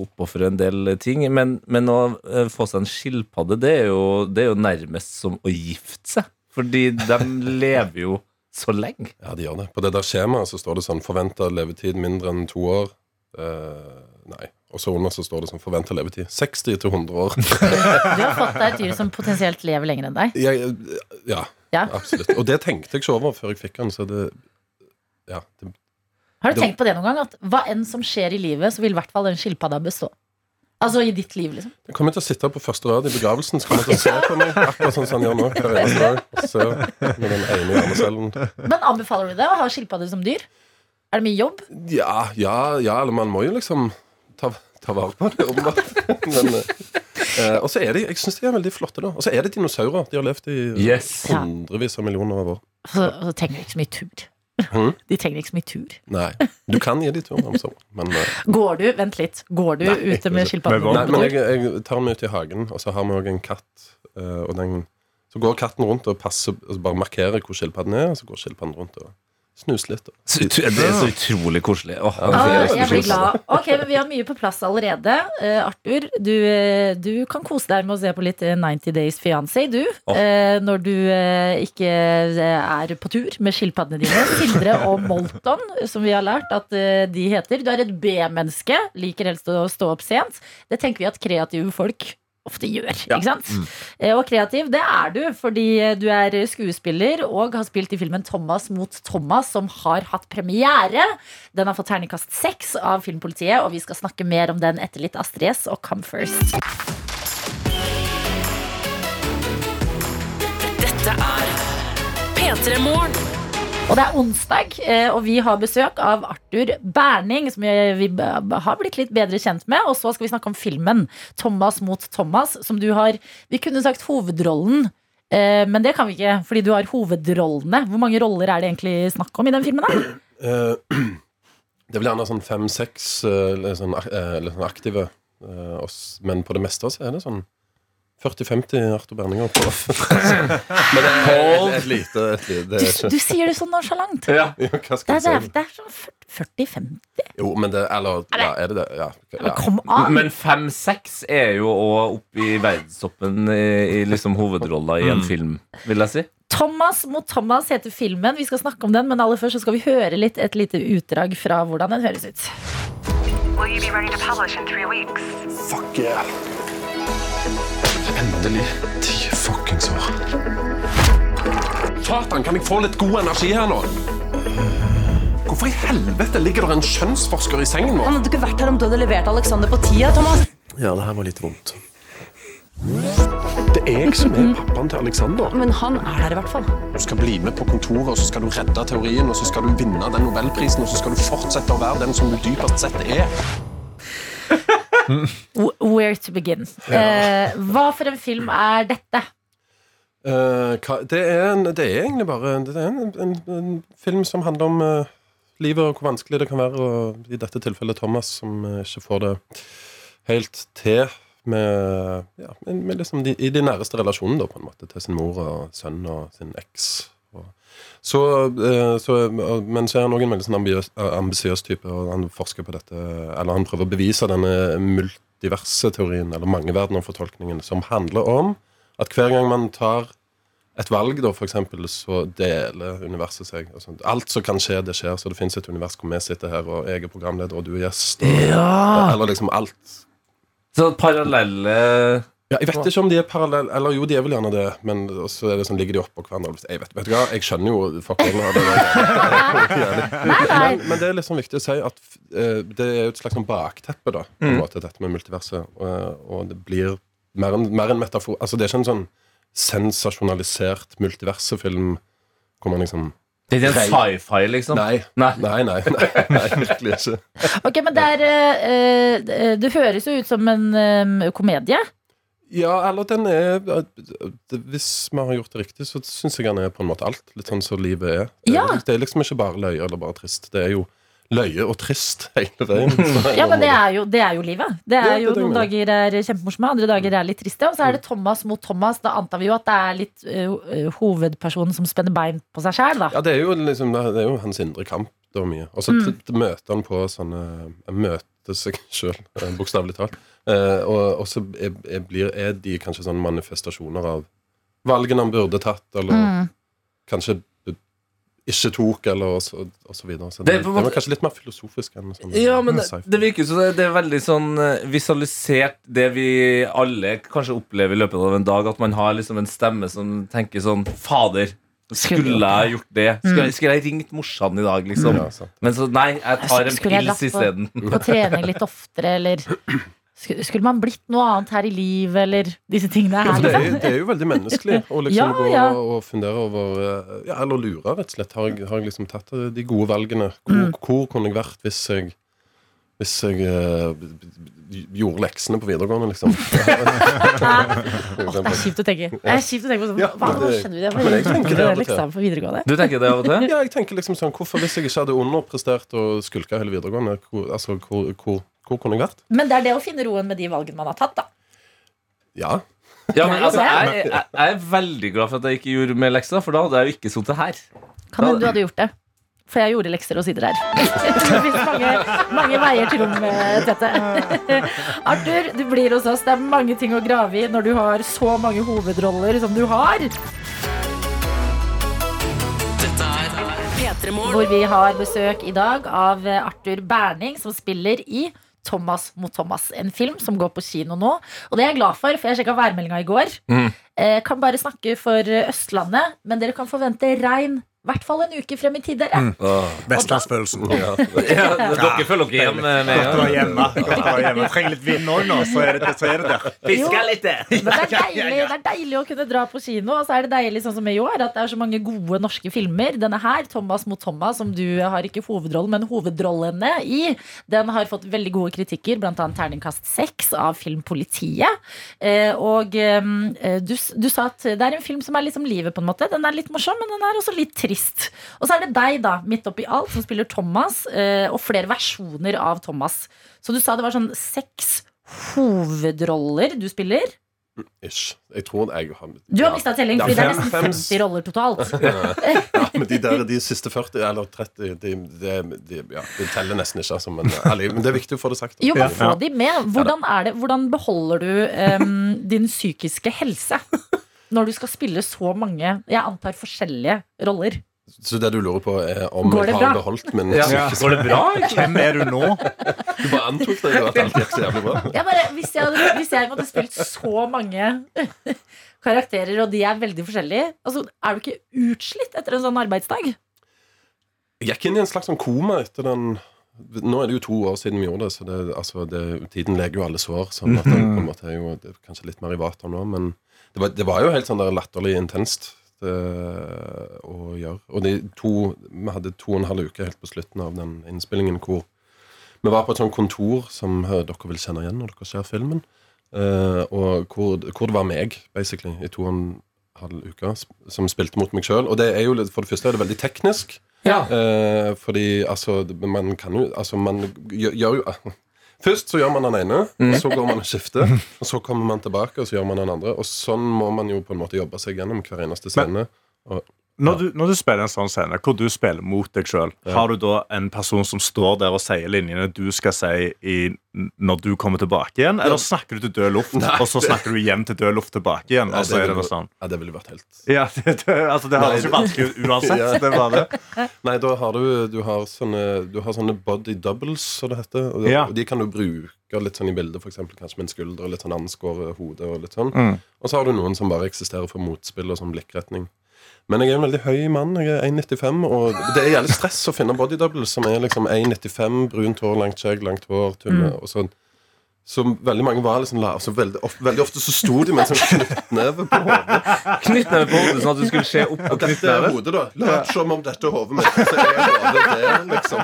oppofre en del ting. Men, men å eh, få seg en skilpadde, det er, jo, det er jo nærmest som å gifte seg. Fordi de lever jo så lenge. Ja, de gjør det. På det der skjemaet så står det sånn forventa levetid mindre enn to år. Eh, nei. Og så under så står det sånn forventa levetid 60 til 100 år. Du har fått deg et dyr som potensielt lever lenger enn deg. Jeg, ja, Ja. absolutt. Og det tenkte jeg ikke over før jeg fikk den, så det Ja. Det, Har du Det- tenkt på det noen gang? At hva enn som skjer i livet, så vil i hvert fall den skilpadda bestå. Altså i ditt liv, liksom. Jeg kommer til å sitte på første rad i begravelsen, så kommer til å se på meg akkurat sånn som han gjør nå. hver eneste dag, og se med den ene hjernecellen. Men anbefaler du det å ha skilpadder som dyr? Er det mye jobb? Ja, ja, ja, eller man må jo liksom ta, ta vare på det, åpenbart. Men, eh, og så er de, jeg synes de er veldig flotte, da. Og så er det dinosaurer. De har levd i Yes. hundrevis av millioner av år. Så, så trenger de ikke så mye tur. Mhm. De trenger ikke så mye tur. Nei. Du kan gi de tur om sommeren, men eh, Går du, vent litt, går du ute med skilpadden? Med Nei, men jeg, jeg tar den ut i hagen, og så har vi òg en katt. eh, Og den, så går katten rundt og passer og bare markerer hvor skilpadden er, og så går skilpadden rundt og snuser litt. Så Det er så utrolig koselig. Åh, jeg blir glad. Ok, men Vi har mye på plass allerede. Uh, Arthur, du, eh, du kan kose deg med å se på litt eh, 90 Days Fiancé, du. Eh, når du uh, ikke eh, er på tur med skilpaddene dine. Sildre og Molton, som vi har lært at eh, de heter. Du er et B-menneske, liker helst å stå opp sent. Det tenker vi at kreative folk ofte gjør. ikke sant? Mm. Og kreativ, det er du, fordi eh, du er skuespiller og har spilt i filmen 'Thomas mot Thomas', som har hatt premiere. Den har fått terningkast seks av Filmpolitiet, og vi skal snakke mer om den etter litt Astrid S og Come First. Dette er P3 Morgen. Og det er onsdag, eh, og vi har besøk av Arthur Berning, som vi har blitt litt bedre kjent med. Og så skal vi snakke om filmen 'Thomas mot Thomas', som du har Vi kunne sagt hovedrollen. eh, Men det kan vi ikke, fordi du har hovedrollene. Hvor mange roller er det egentlig snakk om i den filmen? da? Eh, det er vel gjerne sånn fem-seks sånn, sånn aktive, men på det meste så er det sånn 40-50 Arthur Berninger på. men det er et, lite, et lite det er ikke, du sier det så nonsjalant. Ja. ja, Hva Det skal det er, si? det er sånn 40-50. Jo, men det Eller ja, er det det? Ja. Men ja. kom an! Men fem-seks er jo òg oppe i verdenstoppen i, i liksom hovedrolla i en film, vil jeg si. Thomas mot Thomas heter filmen. Vi skal snakke om den, men aller først så skal vi høre litt, et lite utdrag fra hvordan den høres ut. Will you be ready to publish in three weeks? Fuck yeah. Endelig. Ti fuckings år. Satan, kan jeg få litt god energi her nå? Hvorfor i helvete ligger det en kjønnsforsker i sengen vår? Han hadde ikke vært her om du hadde levert Alexander på tida, Thomas. Ja, det her var litt vondt. Det er jeg som er pappaen til Alexander. Men han er der i hvert fall. Du skal bli med på kontoret, og så skal du redde teorien, og så skal du vinne den nobelprisen, og så skal du fortsette å være den som du dypest sett er. Where to begin. Eh, hva for en film er dette? Eh, hva- det, er en, det er egentlig bare Det er en, en, en film som handler om eh, livet og hvor vanskelig det kan være, og i dette tilfellet Thomas, som eh, ikke får det helt til med, ja, med, med liksom de, i de næreste relasjonene, da, på en måte, til sin mor og sønn og sin eks. Så, eh, så, men så er han òg en veldig sånn ambisiøs type, og han forsker på dette Eller han prøver å bevise denne multiverse teorien, eller mangeverdener-fortolkningen, som handler om at hver gang man tar et valg, da, eksempel, så deler universet seg. sånt. Alt som kan skje, det skjer. Så det fins et univers hvor vi sitter her, og jeg er programleder, og du er gjest. Og, Eller liksom alt. Så parallelle Ja, jeg vet ikke om de er parallelle, eller jo, de er vel gjerne det, men så er det sånn, ligger de oppå hverandre. Jeg vet, vet du hva, jeg skjønner jo fuck det. Men, men det er litt sånn viktig å si at eh, det er jo et slags sånn bakteppe, da, på en Mm. måte, dette med multiverset. Og, og det blir mer en, mer en metafor Altså, det er ikke en sånn sensasjonalisert multiversefilm hvor man liksom Det er ikke en sci-fi, liksom? Nei. Nei. Nei, nei, nei, nei virkelig ikke. Ok, men det er eh, eh, Det høres jo ut som en um, komedie. Ja, eller den er Hvis vi har gjort det riktig, så syns jeg den er på en måte alt. Litt sånn som livet er. Det, Ja. er, det er liksom ikke bare løye eller bare trist. Det er jo løye og trist hele veien. Ja, men det er jo, det er jo livet. Det er Ja, jo det Noen dager er kjempemorsomme, andre dager er litt triste. Og så er det Thomas mot Thomas. Da antar vi jo at det er litt uh, hovedpersonen som spenner bein på seg sjæl, da. Ja, det er jo liksom Det er jo hans indre kamp. Og så Mm. møter han på sånne Han møter seg sjøl, bokstavelig talt. Eh, og, og så er, er, blir, er de kanskje sånne manifestasjoner av valgene han burde tatt, eller Mm. kanskje ikke tok, eller og så, og så videre. Så Det det, det, var kanskje litt mer filosofisk enn sånn Ja, men det, det virker som det, det er veldig sånn eh, visualisert det vi alle kanskje opplever i løpet av en dag. At man har liksom en stemme som tenker sånn Fader, skulle jeg gjort det? Skulle jeg, skulle jeg ringt morsan i dag, liksom? Ja, sant. Men så nei, jeg tar en Skulle jeg pils dratt på- isteden. På trening litt oftere, eller Sk- Skulle man blitt noe annet her i livet, eller disse tingene her? det, er, Liksom? det er jo veldig menneskelig å liksom Ja, gå ja. og fundere over eh, ja, Eller lure, rett og slett. Har jeg, har jeg liksom tatt de gode valgene? Hvor, Mm. hvor kunne jeg vært hvis jeg hvis jeg b- gjorde leksene på videregående, liksom. oh, det er kjipt å tenke. Det er kjipt å tenke på sånn, Ja, hva men skjønner skjedde? Jeg men jeg tenker det av og til. Du tenker det av og til? Ja, jeg tenker liksom sånn Hvorfor, hvis jeg ikke hadde underprestert og skulka hele videregående, hvor, altså, hvor, hvor, hvor kunne jeg vært? Men det er det å finne roen med de valgene man har tatt, da. Ja. Ja, men Det altså, jeg, jeg, jeg er veldig glad for at jeg ikke gjorde mer lekser, for da hadde jeg jo ikke sittet her. Kan hende du hadde gjort det. For jeg gjorde lekser og sitter her. det fins mange, mange veier til rom, dette. Tete. Arthur, du blir hos oss. Det er mange ting å grave i når du har så mange hovedroller som du har. Dette P3 Morgen. Hvor vi har besøk i dag av eh, Arthur Berning, som spiller i Thomas mot Thomas, en film som går på kino nå. Og det er jeg glad for, for jeg sjekka værmeldinga i går. Mm. Eh, kan bare snakke for eh, Østlandet, men dere kan forvente regn hvert fall en uke frem i tid. dere. Vestlandsfølelsen. ja. Ja, dere følger dere hjem med med Godt å være hjemme. Godt å være hjemme. Trenger litt vind òg nå, så er det, så er det der. Fiska litt! Men det er, deilig, det er deilig å kunne dra på kino. Og så er det deilig sånn som i år at det er så mange gode norske filmer. Denne her, 'Thomas mot Thomas', som du har ikke hovedrollen, men hovedrollene i, den har fått veldig gode kritikker, blant annet terningkast seks av Filmpolitiet. Eh, og eh, du, du sa at det er en film som er liksom livet, på en måte. Den er litt morsom, men den er også litt trist. Og så er det deg, da, midt oppi alt, som spiller Thomas, eh, og flere versjoner av Thomas. Så du sa det var sånn seks hovedroller du spiller. Ish. Jeg tror jeg har Du har mista telling, for det er nesten 50 roller totalt. Ja, men de, der, de siste 40 eller 30 de, de, de, ja, de teller nesten ikke. Altså, men, ærlig, men det er viktig å få det sagt. Jo, men få de med. Hvordan, det, hvordan beholder du um, din psykiske helse når du skal spille så mange, jeg antar forskjellige roller? Så det du lurer på, er om Går det jeg har bra? beholdt min Ja. psykiske Går det bra? Hvem er du nå? Du bare antok det, at alt gikk så jævlig bra. Jeg bare, hvis, jeg hadde, hvis jeg måtte spilt så mange karakterer, og de er veldig forskjellige, altså, er du ikke utslitt etter en sånn arbeidsdag? Jeg gikk inn i en slags sånn koma etter den Nå er det jo to år siden vi gjorde det, så det, altså, det, tiden leger jo alle sår. Sånn at det på en måte er jo det er kanskje litt mer i vater nå, men det var, det var jo helt sånn der latterlig intenst det, å gjøre. Og de to Vi hadde to og en halv uke helt på slutten av den innspillingen hvor vi var på et sånt kontor som eh, dere vil kjenne igjen når dere ser filmen. eh, og hvor, hvor det var meg, basically, i to og en halv uke, som spilte mot meg sjøl. Og det er jo, for det første er det veldig teknisk. Ja. Eh, fordi altså, man kan jo Altså, man gjør jo Først så gjør man den ene, og så går man og skifter. Og så kommer man tilbake, og så gjør man den andre. Og sånn må man jo på en måte jobbe seg gjennom hver eneste scene. Og, Når du, når du spiller en sånn scene, hvor du spiller mot deg sjøl, har du da en person som står der og sier linjene du skal si i, når du kommer tilbake igjen, eller snakker du til død luft, Nei, og så snakker du igjen til død luft tilbake igjen? Nei, Og det ville- sånn ja, det ville vært helt Ja, det, det, altså det høres jo vanskelig ut uansett. Ja. Det var det. Nei, da har du, du har sånne, du har sånne body doubles, som det heter. Og, Ja. og de kan du bruke litt sånn i bildet, eksempel kanskje med en skulder, litt sånn anskåret hode og litt sånn. Mm. Og så har du noen som bare eksisterer for motspill og sånn blikkretning. Men jeg er en veldig høy mann. Jeg er 1,95, og det er jævlig stress å finne body doubles som er liksom 1,95, brunt hår, langt skjegg, langt hår, tynne og sånn. Så veldig mange var liksom la, altså veldig, of, veldig ofte så sto de med en sånn knyttneve på hodet. Knyttneve på hodet, sånn at du skulle se opp på Og dette er hodet, da. Lat som om dette er hodet mitt. Så er hodet det, liksom.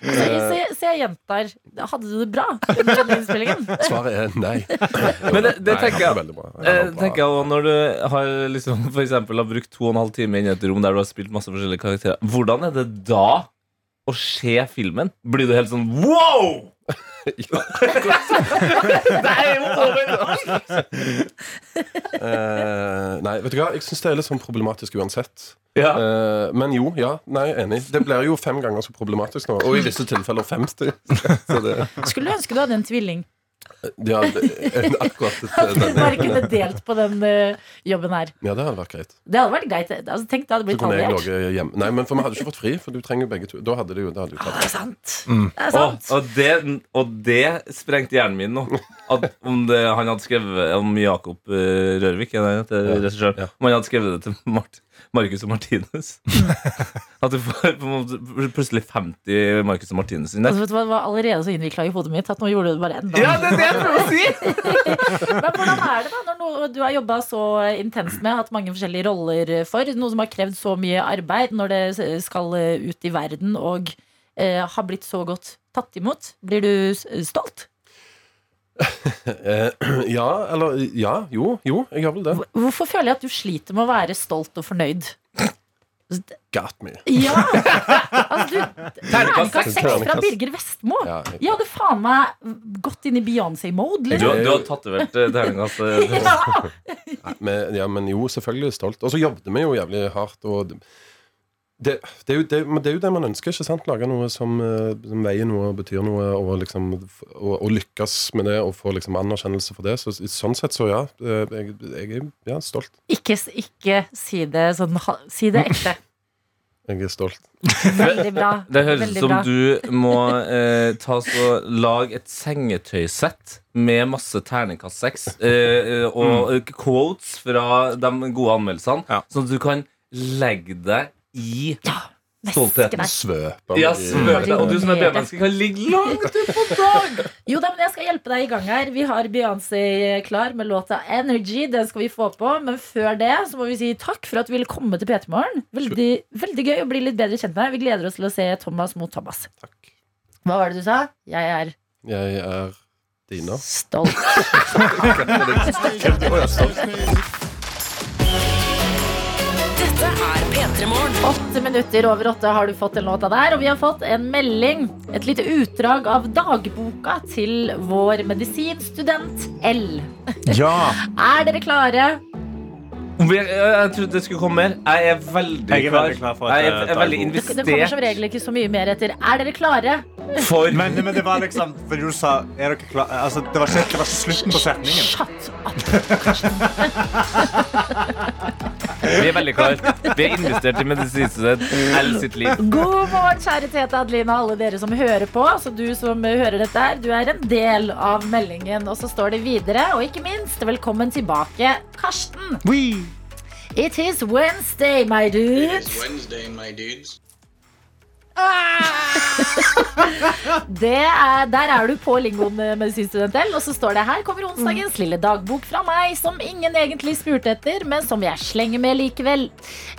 Se, se, se jenter. hadde du det bra under denne innspillingen? Svaret er nei. Men det, det tenker jeg jeg bra. Jeg Eh, tenker jeg også, Når du har liksom, for eksempel, har brukt to og en halv time inne i et rom der du har spilt masse forskjellige karakterer, hvordan er det da å se filmen? Blir du helt sånn wow? Ja. Det er jo over! Eh, nei, vet du hva? Jeg syns det er litt sånn problematisk uansett. Ja. Eh, men jo, ja. Nei, enig. Det blir jo fem ganger så problematisk nå. Og i visse tilfeller 50. Så det, Skulle du ønske du hadde en tvilling? Ja, det, akkurat At du det, bare kunne delt på den uh, jobben her. Ja, det hadde vært greit. Det hadde vært greit. Altså, tenk, det hadde blitt halvert. Nei, men for vi hadde ikke fått fri, for du trenger jo begge to. Da hadde det jo, det hadde jo Det er sant. Mm. Det er Og, sant. og, det, og det sprengte hjernen min nå. At om det, han hadde skrevet om Jakob eh, Rørvik, er det regissøren, Ja. om han hadde skrevet det til Martin Marcus og Martinus. At du får på en måte plutselig 50 Marcus og Martinus inn Altså, der. vet du hva, det var allerede så innvikla i hodet mitt at nå gjorde du det bare enda Ja, det er det jeg prøver å si! Men hvordan er det da når noe du har jobba så intenst med, hatt mange forskjellige roller for, noe som har krevd så mye arbeid, når det skal ut i verden og eh, har blitt så godt tatt imot? Blir du stolt? Eh, ja, eller Ja, jo, jo, jeg har vel det. Hvorfor føler jeg at du sliter med å være stolt og fornøyd? Got me. Ja! Altså, du, Terningkast seks. fra Birger Vestmo. Ja, jeg- Jeg hadde faen meg gått inn i Beyoncé-mode. Du, Liksom. du har tatovert eh, terningkast eh, Ja. Ja, men jo, selvfølgelig stolt. Og så jobbet vi jo jævlig hardt. Og det, det, det, er jo, det, men det er jo det man ønsker. ikke sant? Lage noe som, eh, som veier noe og betyr noe. Og, liksom, og, og lykkes med det og få liksom, anerkjennelse for det. Så, sånn sett så ja. eh, Jeg, jeg er ja, stolt. Ikke, ikke si det sånn Si det ekte. Jeg er stolt. Veldig bra. Det høres ut som bra. du må eh, ta så, lage et sengetøysett med masse terningkast seks eh, eh, og mm. quotes fra de gode anmeldelsene, Ja. sånn at du kan legge deg i ja. stoltheten. svøper. Ja, svøper. Og du som er B-menneske, kan ligge langt ut på dag! Jo da, men jeg skal hjelpe deg i gang her. Vi har Beyoncé klar med låta 'Energy'. Den skal vi få på. Men før det så må vi si takk for at du ville komme til P3 Morgen. Veldig, veldig gøy å bli litt bedre kjent med deg. Vi gleder oss til å se Thomas mot Thomas. Takk. Hva var det du sa? Jeg er Jeg er Dina. stolt. Dette er P3 Morgen. Åtte minutter over åtte har du fått den låta der, og vi har fått en melding. Et lite utdrag av dagboka til vår medisinstudent L. Ja. Er dere klare? Jeg, jeg trodde det skulle komme mer. Jeg er veldig Jeg er klar. veldig klar jeg det er, er er veldig investert. Det kommer som regel ikke så mye mer etter. Er dere klare? For Men, men det var liksom Fordi du sa Er dere klare? Altså, det, var ikke, det var slutten på setningen. Shut up. Vi er veldig klare. Vi er investert i medisinstudent L sitt liv. God morgen, kjære Tete Adeline og alle dere som hører på. Så du som hører dette her, du er en del av meldingen. Og så står det videre, og ikke minst, velkommen tilbake, Karsten. Oui. It is Wednesday, my dudes. It is Wednesday, my dudes. Det er, der er du på lingoen medisinstudentell, L. Og så står det her kommer onsdagens lille dagbok fra meg, som ingen egentlig spurte etter, men som jeg slenger med likevel.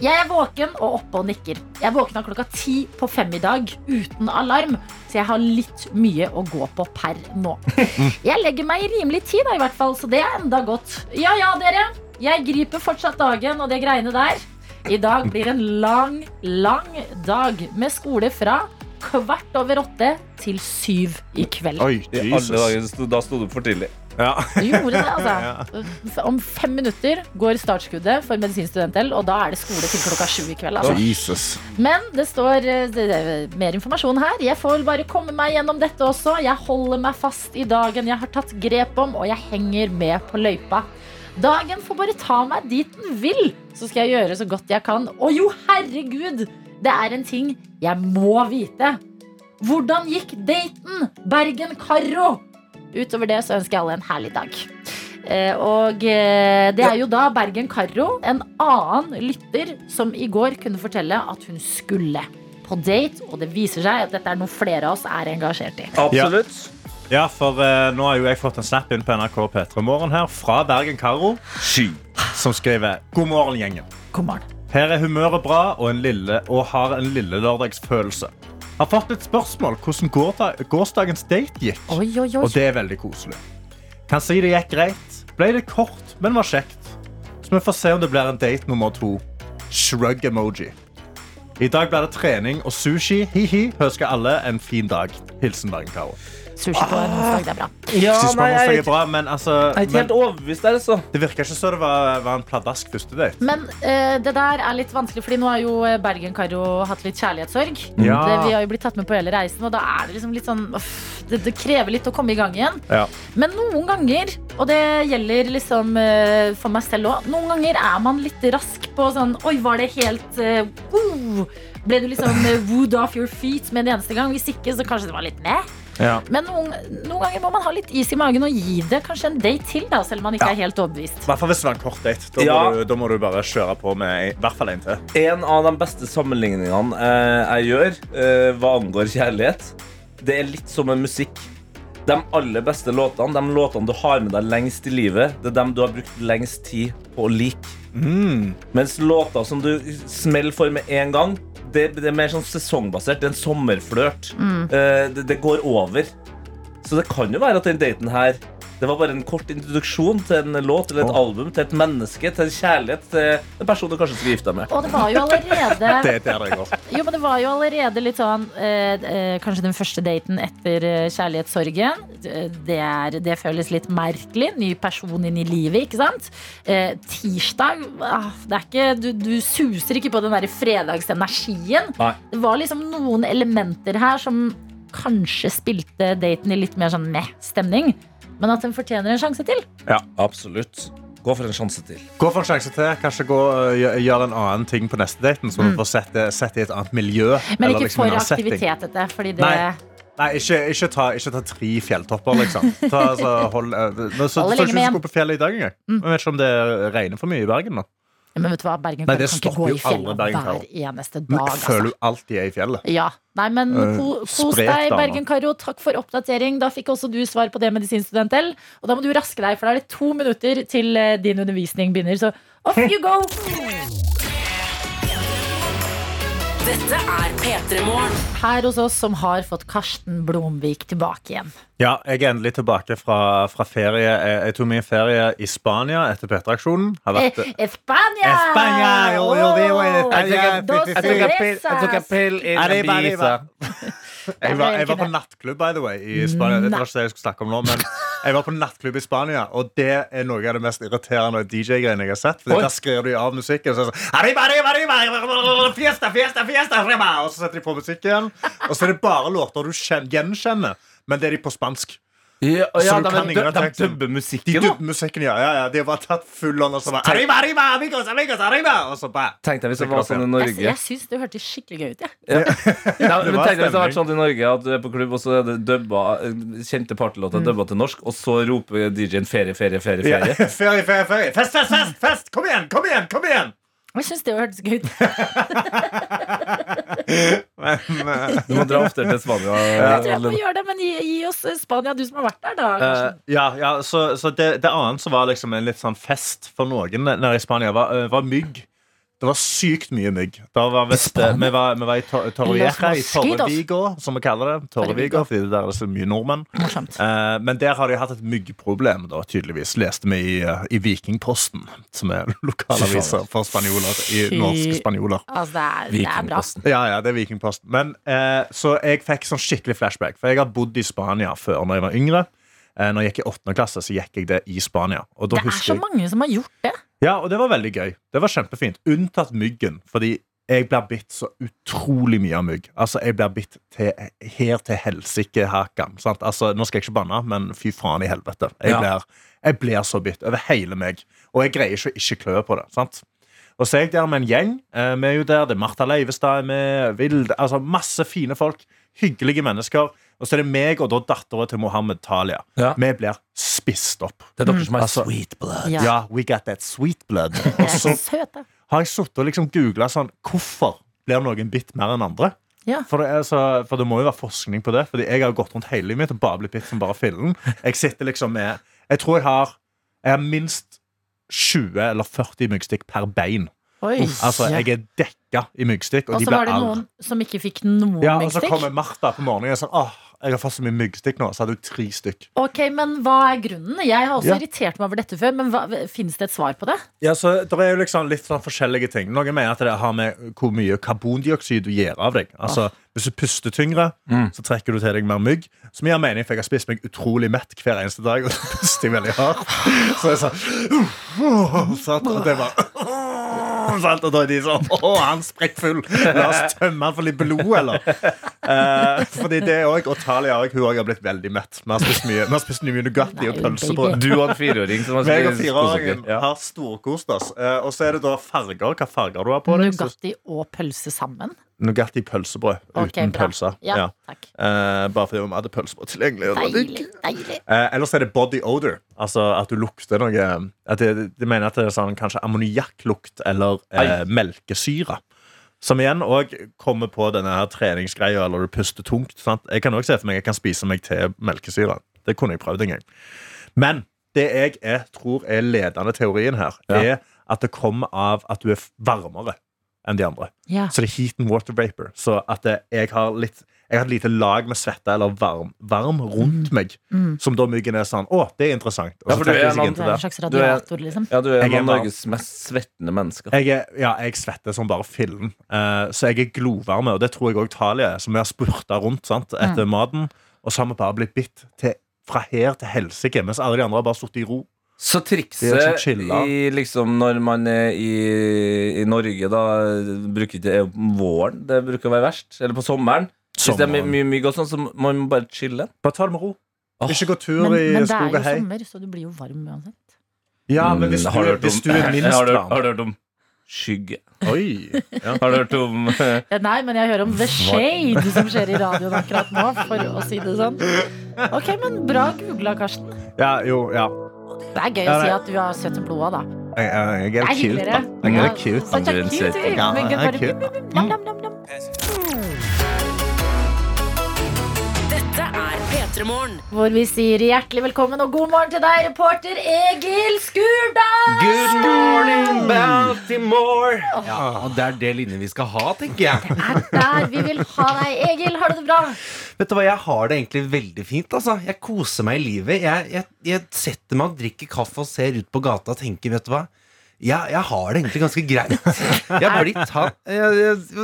Jeg er våken og oppe og nikker. Jeg våkna klokka ti på fem i dag uten alarm, så jeg har litt mye å gå på per nå. Jeg legger meg i rimelig tid, da, i hvert fall, så det er enda godt. Ja ja, dere. Jeg griper fortsatt dagen og det greiene der. I dag blir en lang, lang dag med skole fra kvart over åtte til syv i kveld. Oi, Jesus. Dagen, da sto du opp for tidlig. Ja. Du gjorde det, altså. Om fem minutter går startskuddet for medisinstudent-L, og da er det skole til klokka sju i kveld. Altså. Jesus. Men det står eh, det, det, mer informasjon her. Jeg får vel bare komme meg gjennom dette også. Jeg holder meg fast i dagen jeg har tatt grep om, og jeg henger med på løypa. Dagen får bare ta meg dit den vil, så skal jeg gjøre så godt jeg kan. Og jo, herregud, det er en ting jeg må vite. Hvordan gikk daten Bergen-Karro? Utover det så ønsker jeg alle en herlig dag. Eh, Og eh, det er jo da Bergen-Karro, en annen lytter, som i går kunne fortelle at hun skulle på date. Og det viser seg at dette er noe flere av oss er engasjert i. Absolutt. Ja, for uh, nå har jo jeg fått en snap inn på NRK P3 Morgen her fra Bergen Karo, Sky. som skriver God morgen, gjengen. God morgen. Her er humøret bra og, en lille, og har en lille lørdagsfølelse. Har fått et spørsmål hvordan gårsdagens date gikk. Oi, oi, oi. Og det er veldig koselig. Kan si det gikk greit. Ble litt kort, men var kjekt. Så vi får se om det blir en date nummer to. Shrug-emoji. I dag blir det trening og sushi. Hi-hi. Ønsker alle en fin dag. Hilsen Bergen-Karo. Sushi på en onsdag, det er bra. Ja, nei, man jeg, er bra, men altså jeg er ikke men helt overbevist der, altså. Det virker ikke som det var, var en pladask første date. Men eh, det der er litt vanskelig, Fordi nå har jo eh, Bergen-Karo hatt litt kjærlighetssorg. Ja. Det, vi har jo blitt tatt med på hele reisen, og da er det liksom litt sånn uff, det, det krever litt å komme i gang igjen. Ja. Men noen ganger, og det gjelder liksom eh, for meg selv òg, noen ganger er man litt rask på sånn Oi, var det helt eh, uh, Ble du liksom eh, wooed off your feet med en eneste gang? Hvis ikke, så kanskje det var litt meh. Ja. Men noen, noen ganger må man ha litt is i magen og gi det kanskje en date til, da, selv om man ikke Ja. er helt overbevist. I hvert fall hvis det var en kort date. Da, Ja. må du, da må du bare kjøre på med i hvert fall en til. En av de beste sammenligningene eh, jeg gjør eh, hva angår kjærlighet, det er litt som en musikk. De aller beste låtene, de låtene du har med deg lengst i livet, det er dem du har brukt lengst tid på å like. Mens låter som du smeller for med en gang, det, det er mer sånn sesongbasert. Det er en sommerflørt. Eh, det, det går over. Så det kan jo være at den daten her det var bare en kort introduksjon til en låt eller et album, til et menneske, til en kjærlighet, til en person du kanskje skal gifte deg med. Og det var jo allerede Det er det. Jo, men det var jo allerede litt sånn eh, eh, Kanskje den første daten etter eh, kjærlighetssorgen. Det, er, det føles litt merkelig. Ny person inn i livet, ikke sant? Eh, tirsdag ah, det er ikke, du, du suser ikke på den der fredagsenergien. Nei. Det var liksom noen elementer her som kanskje spilte daten i litt mer sånn meh-stemning. Men at den fortjener en sjanse til. Ja. Absolutt. Gå for en sjanse til. Gå for en sjanse til. Kanskje gå, gjør gjø- en annen ting på neste daten. Så du får sett det, sett i et annet miljø. Mm. Men eller ikke liksom for aktivitet, dette. Fordi det Nei. Nei, ikke, ikke, ta, ikke ta tre fjelltopper, liksom. Ta, altså, hold, nå, så, så, så, skal gå på fjellet i dag engang. Jeg vet ikke om det Men vet du hva, Bergen Nei, kan ikke gå i fjellet hver eneste dag. Men føler Altså. du alltid er i fjellet. Ja. Nei, men Øh, kos sprek deg. Bergen-Karo. Takk for oppdatering. Da fikk også du svar på det, medisinstudent L. Og da må du raske deg, for da er det to minutter til eh, din undervisning begynner. Så off you go! Dette er P3 Morgen. Her hos oss som har fått Karsten Blomvik tilbake igjen. Ja, jeg er endelig tilbake fra, fra ferie. Jeg, jeg tok min ferie i Spania etter P3-aksjonen. Har vært España. dos cervezas. Pill i Arriba, arriba. Jeg var, jeg var på nattklubb, by the way, i Spania. Det var ikke det jeg skulle snakke om nå, men jeg var på nattklubb i Spania, og det er noe av det mest irriterende DJ-greiene jeg har sett. For Oi. Der skriver de av musikken, og så er det sånn arriba, arriba, arriba, fiesta, fiesta, fiesta, arriba. Og så setter de på musikken, og så er det bare låter du gjenkjenner, men det er de på spansk. Ja, Så du kan ikke ingen av de teksten. dubber De musikken. dubber musikken, ja, ja, ja. De har bare tatt full on, og så bare arriba, arriba, amigos, amigos, arriba. Og så bare Tenk deg hvis det var sånn i Norge. Jeg, jeg syns det hørtes skikkelig gøy ut. jeg. Ja, men var tenk deg hvis det hadde vært sånn i Norge at du er på klubb, og så er det dubba, eh, kjente partylåter dubba til norsk, og så roper DJ-en ferie, ferie, ferie. Ja, ferie. ferie, ferie, ferie. Fest, fest, fest, fest! Kom igjen, kom igjen! kom igjen Jeg syns det hørtes gøy ut. Men, uh, Du må dra oftere til Spania. Jeg tror jeg må gjøre det, men gi, gi oss eh, Spania, du som har vært der, da. eh, Karsten. ja, ja, så, så det, det annet som var liksom en litt sånn fest for noen nede i Spania, var, eh, var mygg. Det var sykt mye mygg. Da var eh, vi, var, vi var i Tor- Torrevieja, i Los. Torrevigo, som vi kaller det. Torrevigo, fordi der er så mye nordmenn. Eh, men der har de hatt et myggproblem, da, tydeligvis. Leste vi i, eh, i Vikingposten, som er lokalaviser for spanjoler. I norske spanjoler. Altså, det er, det er bra. Ja, ja, det er Vikingposten. Men, eh, så jeg fikk sånn skikkelig flashback. For jeg har bodd i Spania før når jeg var yngre. Eh, når jeg gikk i åttende klasse, så gikk jeg det i Spania. Og da Det er så jeg, mange som har gjort det. Ja, og det var veldig gøy. Det var kjempefint. Unntatt myggen. Fordi jeg blir bitt så utrolig mye av mygg. Altså, jeg blir bitt til, her til helsike-hakan. sant? Altså, nå skal jeg ikke banne, men fy faen i helvete. Jeg Ja. blir, jeg blir så bitt over hele meg. Og jeg greier ikke å ikke klø på det. sant? Og så er jeg der med en gjeng. Eh, Vi er jo der, det er Martha Leivestad er med, Vild, altså masse fine folk. Hyggelige mennesker. Og så er det meg og da dattera til Mohammed Talia. Ja. Vi blir spist opp. Det er dere som er Altså- sweet blood. Ja. Ja, we got that sweet blood. Og så har jeg sittet og liksom googla sånn Hvorfor blir noen bitt mer enn andre? Ja. For det, er så, for det må jo være forskning på det. Fordi jeg har gått rundt hele livet mitt og bare blitt bitt som bare fillen. Jeg sitter liksom med Jeg tror jeg har Jeg har minst 20 eller 40 myggstikk per bein. Oi. Altså, jeg er dekka i myggstikk, og, Og så var det noen som ikke fikk noen myggstikk. Ja, og så kommer Martha på morgenen og sånn Åh, jeg har fått så mye myggstikk nå. Så hadde hun tre stykk. Ok, men hva er grunnen? Jeg har også Ja. irritert meg over dette før, men hva, finnes det et svar på det? Ja, så Det er jo liksom litt sånn forskjellige ting. Noen mener at det har med hvor mye karbondioksid du gir av deg. Altså, Hvis du puster tyngre, så trekker du til deg mer mygg. Som gir mening, for jeg har spist meg utrolig mett hver eneste dag. Og så puster jeg veldig hardt. Så jeg sa så, Og det var sant? Og da er de sånn Å, han sprekkfull! La oss tømme han for litt blod, eller? Uh, fordi det òg, og Talia òg, hun òg har blitt veldig mett. Vi har spist mye, har spist mye Nugatti og pølse på. Du og en fireåring som har meg og spist fireåringen. Ja. har storkost oss. Uh, og så er det da farger. Hva farger du har på deg? Nugatti og pølse sammen? Nugatti pølsebrød okay, uten pølse. Ja, takk. Eh, bare fordi vi hadde pølsebrød tilgjengelig. Deilig. deilig Eh, ellers er det body odor. Altså at du lukter noe at det, De mener at det er sånn kanskje ammoniakklukt eller eh, melkesyre. Som igjen òg kommer på denne her treningsgreia, eller du puster tungt. Sant? Jeg kan også se for meg jeg kan spise meg til melkesyre. Det kunne jeg prøvd en gang. Men det jeg er, tror er ledende teorien her, er at det kommer av at du er varmere enn de andre. Ja. Så det er heat and water vapor. Så at jeg har litt jeg har et lite lag med svette eller varm, varm rundt meg. Mm. Som da myggen er sånn Å, det er interessant. Og Ja, for du er noen, en Du er en slags radiator, liksom. Ja, du er en av. Norges mest svettende mennesker. Jeg, er, ja, jeg svetter som bare fillen. Uh, så jeg er glovarme, og det tror jeg òg Talia er. Som vi har spurta rundt sant, etter Mm. maten. Og så har vi bare blitt bitt til, fra her til helsike, mens alle de andre har bare sittet i ro. Så trikset i, liksom, når man er i, i Norge, da bruker ikke det er våren det bruker å være verst. Eller på sommeren. Hvis det er my mye mygg og sånn, så må man bare chille. Bare ta det med ro. Ikke gå tur Men, i men det er jo sommer, så du blir jo varm uansett. Ja, men hvis Mm, du, har hørt hvis du er minst har, du, varm har du hørt om skygge? Oi. Ja. Har du hørt om Ja, Nei, men jeg hører om The Shade som skjer i radioen akkurat nå, for å si det sånn. Ok, men bra googla, Karsten. ja, jo, ja. Det er gøy Ja, å si at du har søtt blod da. Jeg, jeg, jeg er Det cute, da. Jeg er cute. Er en cute. Dette er P3 Morgen. Hvor vi sier hjertelig velkommen og god morgen til deg, reporter Egil Skurdal! Good morning, Baltimore! Ja, og Det er det linje vi skal ha, tenker jeg. Det Er der vi vil ha deg. Egil, har du det bra? Vet du hva, Jeg har det egentlig veldig fint. altså Jeg koser meg i livet. Jeg, jeg, jeg setter meg og drikker kaffe og ser ut på gata og tenker, vet du hva jeg, jeg har det egentlig ganske greit. Jeg har blitt han,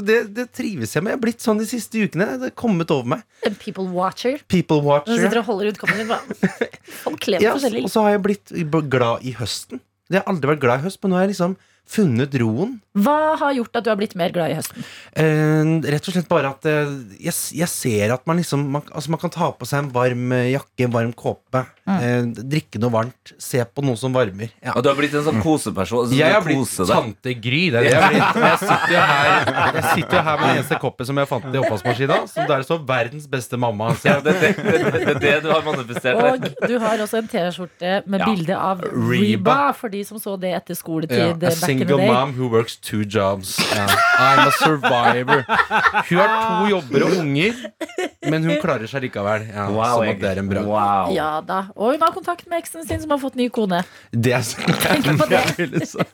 det, det trives jeg med. Jeg har blitt sånn de siste ukene. Det har kommet over meg. En people watcher. People watcher. Du sitter og holder ut din. bare. Folk lever Ja, forskjellig. og så har jeg blitt glad i høsten. Jeg har aldri vært glad i høst, men nå har jeg liksom funnet roen. Hva har gjort at du har blitt mer glad i høsten? Eh, rett og slett bare at eh, jeg, jeg ser at man liksom man, altså man kan ta på seg en varm eh, jakke, en varm kåpe, eh, drikke noe varmt, se på noe som varmer. Ja. Og du har blitt en sånn koseperson. Så Jeg har blitt deg. tante Gry. Det er det jeg har blitt. Jeg sitter jo her Jeg sitter her med den eneste koppen som jeg fant i oppvaskmaskina. Så er så 'verdens beste mamma'. Ja, jeg, det, det, det, det er det du har manifestert. Og du har også en T-skjorte med Ja. bilde av Reba, for de som så det etter ja, skoletid. a eh, back in the single day. mom who works two jobs. I'm a survivor. Hun har to jobber og unger, men hun klarer seg likevel. Ja, Wow, som at det er en. Wow. Ja da. Og hun har kontakt med eksen sin, som har fått ny kone. Det er sånn på det.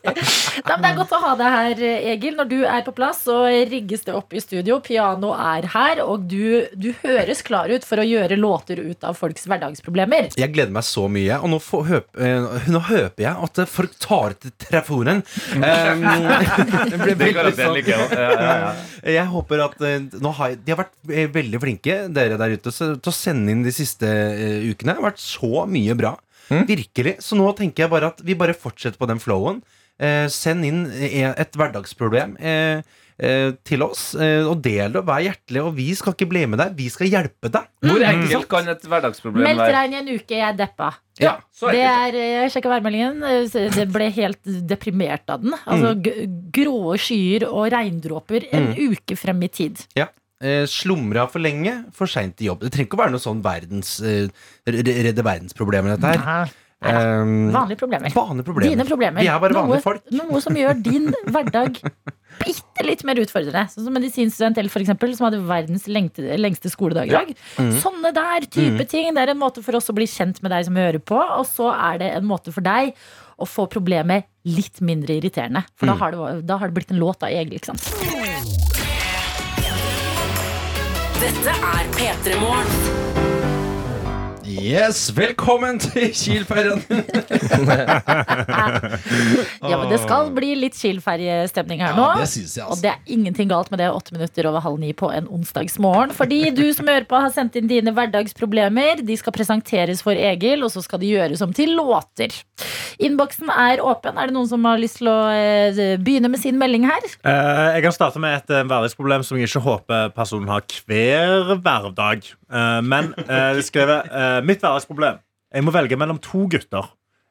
da, men det er godt å ha deg her, Egil. Når du er på plass, så rigges det opp i studio. Piano er her, og du, du høres klar ut for å gjøre låter ut av folks hverdagsproblemer. Jeg gleder meg så mye, og nå, får, høp, eh, nå høper jeg at folk tar til telefonen. Um, det blir Det sånn- ja. Ja, ja, ja. Jeg håper at eh, nå har, De har vært eh, veldig flinke, dere der ute, til å sende inn de siste uh, ukene. Det har vært så mye bra. Virkelig. Så nå tenker jeg bare at vi bare fortsetter på den flowen. Eh, send inn eh, et hverdagsproblem. Eh, eh, til oss, og del det, og vær hjertelig. Og vi skal ikke bli med deg, vi skal hjelpe deg. Hvor enkelt kan et hverdagsproblem Meldt være? regn i en uke, jeg er deppa. Ja, Så Det er, jeg sjekka værmeldingen. Det ble helt deprimert av den. Altså mm. Grå skyer og regndråper en uke frem i tid. Ja. Eh, Slumra for lenge, for seint i jobb. Det trenger ikke å være noe sånn verdens, eh, redde verdensproblemer, dette her. Nei, Um, Vanlige problemer. vanlige problemer. Dine problemer. Vi er bare noe, vanlige folk. noe som gjør din hverdag bitte litt mer utfordrende. Sånn som medisinstudent L, for eksempel, som hadde verdens lengte, lengste skoledag i dag. Mm. Sånne der type ting. Det er en måte for oss å bli kjent med deg som hører på, og så er det en måte for deg å få problemet litt mindre irriterende. For Mm. da, har det, da har det blitt en låt av Egil, ikke sant. Dette er P3 Morgen. Yes, velkommen til Kielferien! Ja, men det skal bli litt chillferjestemning her nå. Ja, det synes jeg, altså. Og det er ingenting galt med det åtte minutter over halv ni på en onsdagsmorgen. Fordi du som hører på, har sendt inn dine hverdagsproblemer. De skal presenteres for Egil, og så skal de gjøres om til låter. Innboksen er åpen. Er det noen som har lyst til å eh, begynne med sin melding her? Eh, jeg kan starte med et uh, hverdagsproblem som jeg ikke håper personen har hver hverdag. Eh, men uh, det skriver eh, Mitt hverdagsproblem. Jeg må velge mellom to gutter.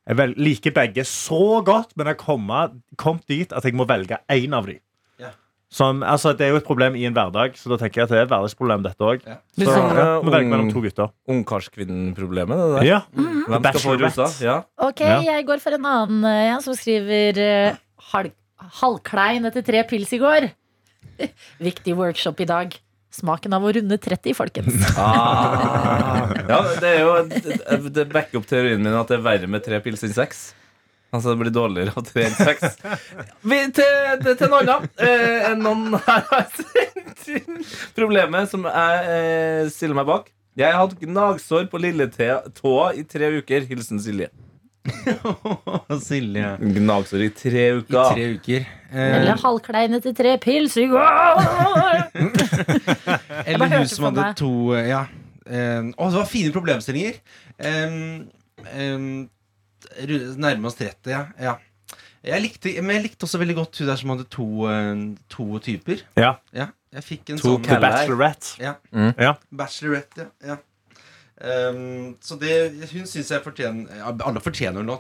Jeg vel, liker begge så godt, men jeg har kommet- dit at jeg må velge én av dem. Ja. Som, altså, det er jo et problem i en hverdag, så da tenker jeg at det er et hverdagsproblem, dette òg. Litt Så sånn, ja, må velge mellom to gutter. Ungkarskvinnen-problemet, det der. Ja. Mhm. Hvem skal få rusa? Ja. Ok, jeg går for en annen ja, som skriver eh, halv, halvklein etter tre pils i går. Viktig workshop i dag. Smaken av å runde 30, folkens. Ah. ja, det er jo det- backer opp teorien min at det er verre med tre pils enn seks. Altså det blir dårligere av tre enn seks. Vi, til, til, til annen. Eh, Eh, noen her har sendt inn problemet som jeg eh, stiller meg bak. Jeg har hatt gnagsår på lilletåa i tre uker. Hilsen Silje. Silje. Gnagsår i tre uker. I tre uker. Eller halvkleine halvklein etter tre pils i går. eller hun som hadde to eh, Ja. Eh, å, det var fine problemstillinger. Um, um, nærme oss 30, ja. ja. Jeg likte, men jeg likte også veldig godt hun der som hadde to, eh, to typer. Ja. Ja, jeg fikk en To sånn The Bachelorette. Ja. Mm. Ja. Bachelorette, ja. ja. Um, så det, hun syns jeg fortjener Alle fortjener noe.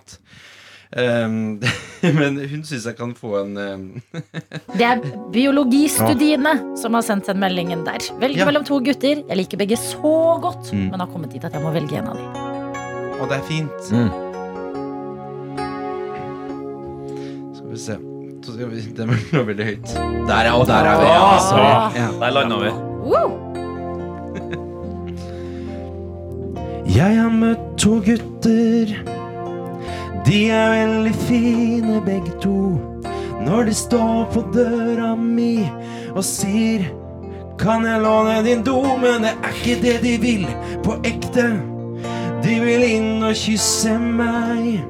Um, men hun syns jeg kan få en um, Det er biologistudiene som har sendt den meldingen der. Velg Ja. mellom to gutter. Jeg liker begge så godt, Mm. men har kommet dit at jeg må velge en av dem. Og det er fint. Mm. Skal vi se Det var veldig høyt. Der, ja. Og der er vi. Ja, Ah. Ja. Der landa vi. Woo! Jeg har møtt to gutter. De er veldig fine begge to. Når de står på døra mi og sier Kan jeg låne din do? Men det er ikke det de vil på ekte. De vil inn og kysse meg.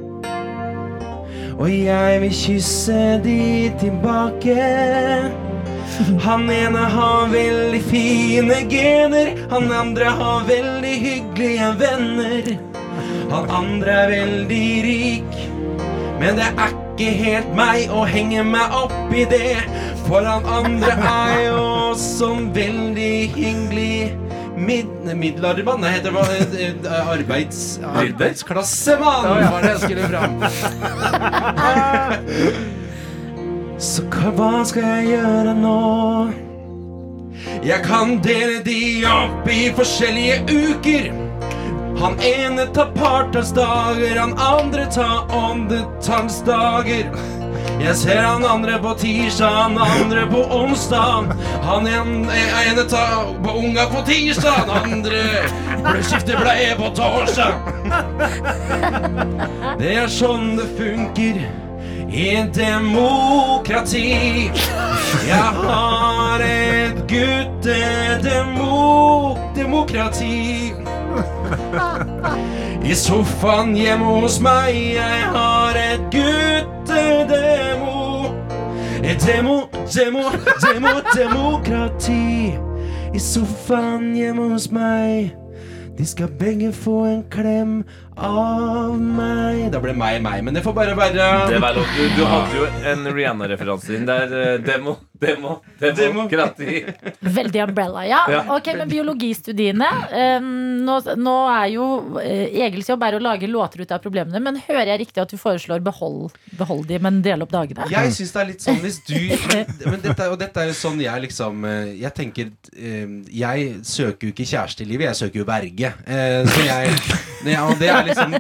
Og jeg vil kysse de tilbake. Han ene har veldig fine gener, han andre har veldig hyggelige venner. Han andre er veldig rik, men det er ikke helt meg å henge meg opp i det. For han andre er jo også veldig hyggelig mid middelarbeid Nei, heter det hva? Arbeids, arbeidsklassemann, var det jeg skulle fram. Så hva skal jeg gjøre nå? Jeg kan dele de opp i forskjellige uker. Han ene tar partallsdager, han andre tar åndetallsdager. Jeg ser han andre på tirsdag, han andre på onsdag. Han ene, ene tar unga på tirsdag, han andre skifter bleie på torsdag. Det er sånn det funker i et demokrati. Jeg har et guttedemokrati. I sofaen hjemme hos meg, jeg har et guttedemo. Et demo, demo, demo, demokrati. I sofaen hjemme hos meg. De skal begge få en klem av meg. Da ble meg meg, men det får bare være Det var lov. du, du hadde jo en Rihanna-referanse inn der. eh, Demo, demo, demokrati. Veldig umbrella. Ja, Ja. ok, men biologistudiene eh, nå, nå er jo eh, Egils jobb er å lage låter ut av problemene, men hører jeg riktig at du foreslår behold, behold de, men del opp dagene? Jeg syns det er litt sånn hvis du men dette, er- Og dette er jo sånn jeg liksom eh, Jeg tenker eh, Jeg søker jo ikke kjæreste i livet, jeg søker jo verge. Eh, Så jeg ja, og det er liksom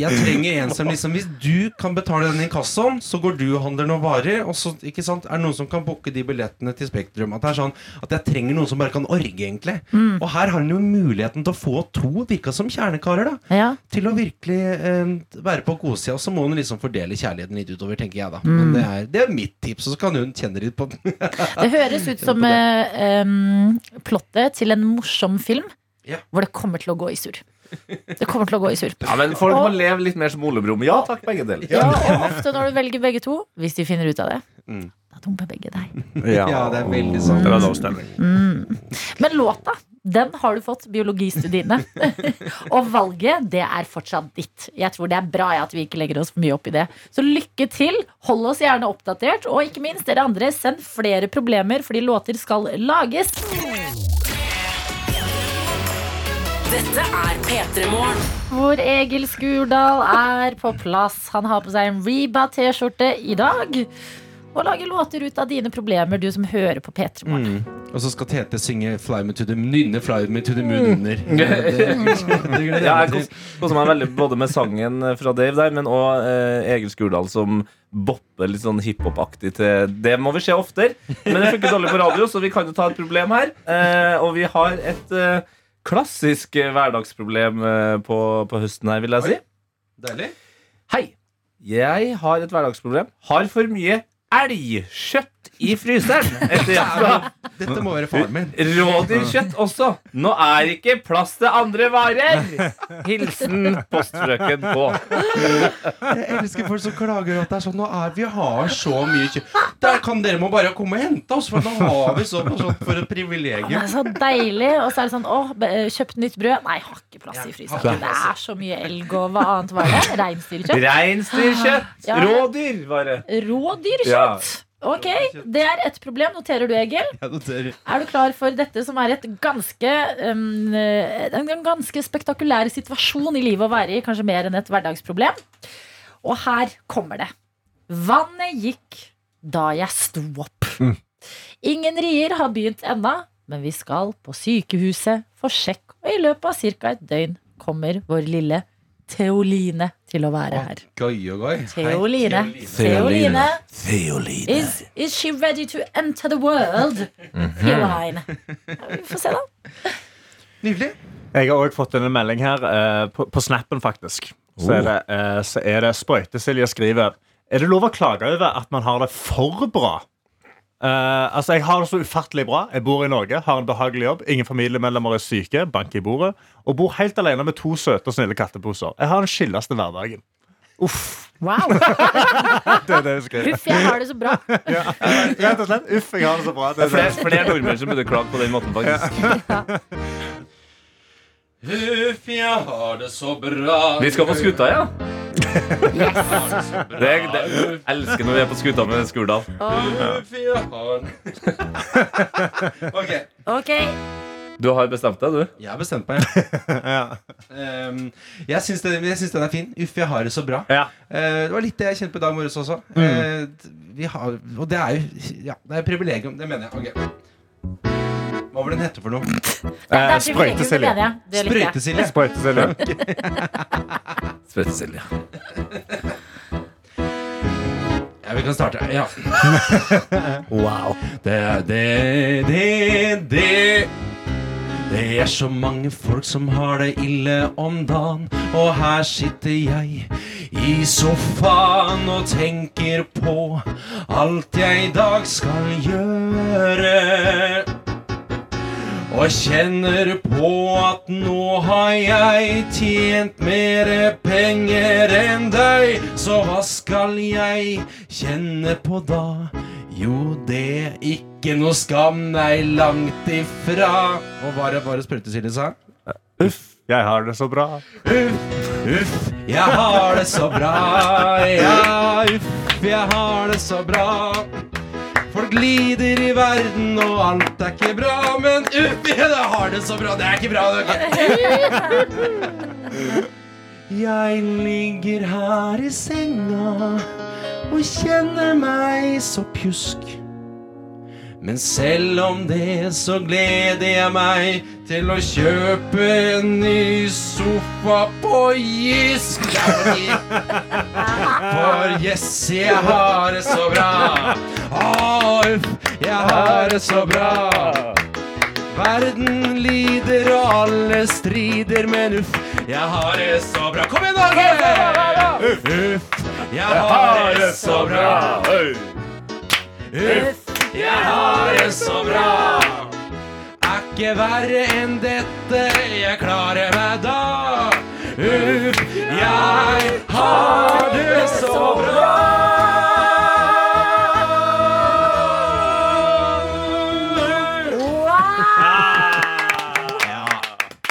Jeg trenger en som liksom Hvis du kan betale den inkassoen, så går du og handler noen varer, og så ikke sant, er det noen som kan booke de billettene til Spektrum. At det er sånn At jeg trenger noen som bare kan orge, egentlig. Mm. Og her har han jo muligheten til å få to virka som kjernekarer, da. Ja. Til å virkelig eh, være på godsida. Og så må hun liksom fordele kjærligheten litt utover, tenker jeg da. Mm. Men det er, det er mitt tips, og så kan hun kjenne litt på. Det høres ut som eh, um, plottet til en morsom film Ja. hvor det kommer til å gå i surr. Det kommer til å gå i surp. Ja, men folk må Og- leve litt mer som Ole Brumm. Ja takk, begge deler. Ja, og ofte når du velger begge to, hvis de finner ut av det, Mm. da dumper begge deg. Ja, det er veldig sant. Det var dårlig stemning. Mm. Men låta, den har du fått, biologistudiene. og valget, det er fortsatt ditt. Jeg tror det er bra at vi ikke legger oss for mye opp i det. Så lykke til. Hold oss gjerne oppdatert. Og ikke minst, dere andre, send flere problemer, fordi låter skal lages. Dette er P3 Morgen. Hvor Egil Skurdal er på plass. Han har på seg en Reba T-skjorte i dag. og lager låter ut av dine problemer, du som hører på P3 Morgen. Mm. Og så skal Tete synge 'Fly me to the nynne Fly me to the moon' under. Mm. ja, jeg kos- koser meg veldig både med sangen fra Dave der, men òg eh, Egil Skurdal som bopper litt sånn hiphop-aktig til Det må vi se oftere. Men det funker dårlig på radio, så vi kan jo ta et problem her. Eh, og vi har et eh, klassisk eh, hverdagsproblem eh, på, på høsten her, vil jeg si. Deilig. Hei. Jeg har et hverdagsproblem. Har for mye elgkjøtt i fryseren. Etter jenta. Dette må være faren min. Rådyrkjøtt også. Nå er ikke plass til andre varer. Hilsen postfrøken på. Jeg elsker folk som klager at det er sånn Nå er vi har så mye kjøtt. Der kan dere må bare komme og hente oss, for nå har vi så sånn for et privilegium. Det er så deilig. Og så er det sånn Å, kjøpt nytt brød. Nei, har ikke plass i fryseren. Det er så mye elg og hva annet var det? Reinsdyrkjøtt? Reinsdyrkjøtt. Ja. Rådyr, var. Rådyrkjøtt. Ja. Ok, det er et problem. Noterer du, Egil? Jeg noterer. Er du klar for dette som er et ganske, um, en ganske spektakulær situasjon i livet å være i? Kanskje mer enn et hverdagsproblem? Og her kommer det. Vannet gikk da jeg sto opp. Ingen rier har begynt ennå, men vi skal på sykehuset for sjekk, og i løpet av ca. et døgn kommer vår lille Theoline til å være her. Gøy og gøy. Theoline. Theoline. Theoline. Is, is she ready to enter the world? Theoline. Vi får se, da. Nydelig. Jeg har også fått en melding her uh, på, på snappen, faktisk. Så er det, uh, så er det Sprøyte-Silje skriver Er det lov å klage over at man har det for bra? Eh, altså, Jeg har det så ufattelig bra. Jeg bor i Norge, har en behagelig jobb. Ingen familiemedlemmer er syke, bank i bordet. Og bor helt alene med to søte og snille katteposer. Jeg har den chilleste hverdagen. Uff. Wow. Det er det jeg skriver. Uff, jeg har det så bra. Ja, rett og slett. Uff, jeg har det så bra. Det er Flere, flere nordmenn som burde klage på den måten, faktisk. Huff, jeg har det så bra. Vi skal på skuta, ja. Det, det, jeg elsker når vi er på skuta med Skurdal. Ok. Du har bestemt deg, du? Jeg har bestemt meg. Um, jeg syns den, den er fin. Uff, jeg har det så bra. Ja. Uh, det var litt det jeg kjente på i dag morges også. Mm. Uh, vi har, og det er jo ja, det er privilegium. Det mener jeg. Ok. Hva var den hette for noe? Likte jeg. Sprøytesilje. Sprøytesilje. Sprøytesilje. Ja, vi kan starte. Ja. Wow. Det, det, det, det Det er så mange folk som har det ille om dagen, og her sitter jeg i sofaen og tenker på alt jeg i dag skal gjøre. Og kjenner på at nå har jeg tjent mere penger enn deg. Så hva skal jeg kjenne på da? Jo, det er ikke noe skam, nei, langt ifra. Og hva er det bare sprøytesilje sa? Uff, jeg har det så bra. Uff, uff, jeg har det så bra. Ja, uff, jeg har det så bra. Folk lider i verden, og alt er ikke bra. Men uff, jeg har det så bra. Det er ikke bra. Det Jeg ligger her i senga og kjenner meg så pjusk. Men selv om det så gleder jeg meg til å kjøpe en ny sofa på Jysk. For yes, jeg har det så bra. Å, uff, jeg har det så bra. Verden lider og alle strider, men uff, jeg har det så bra. Kom igjen, da! Uff, uff, jeg har det så bra. Uff, jeg har det så bra. Er ikke verre enn dette, jeg klarer meg da. Uff, jeg har det så bra.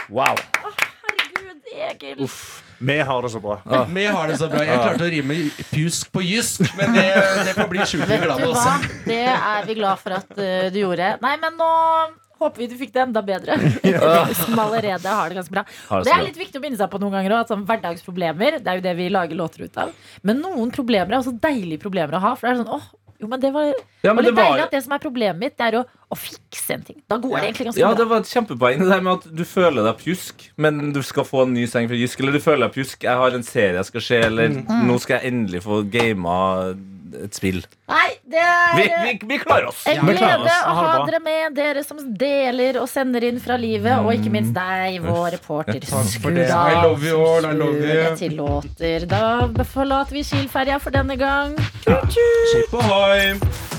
Wow. Herregud, Egil. Vi har det så bra. Vi har det så bra. Jeg klarte å rime pjusk på jysk, men det, det får bli sjukt Vet glad også. Det er vi glad for at eh, du gjorde. Nei, men nå håper vi du fikk det enda bedre. Som allerede har det ganske bra. Og det er litt viktig å minne seg på noen ganger òg. sånn hverdagsproblemer Det er jo det vi lager låter ut av. Men noen problemer er også deilige problemer å ha. For det er sånn, åh, Jo, men det var, Ja, men litt det var- deilig at det som er problemet mitt, det er å, å fikse en ting. Da går det egentlig ganske Ja, bra. det var et kjempepoeng. Det der med at du føler deg pjusk, men du skal få en ny seng fra Jysk. Eller du føler deg pjusk, jeg har en serie jeg skal se, eller Mm. nå skal jeg endelig få gama et spill. Nei, det er Vi, vi, vi klarer oss. en Vi glede oss. å ha dere med, dere som deler og sender inn fra livet, og ikke minst deg, vår reporter. Skura. I love you all, I love you. Det tillåter. Da forlater vi Kiel-ferja for denne gang. Skip ohoi!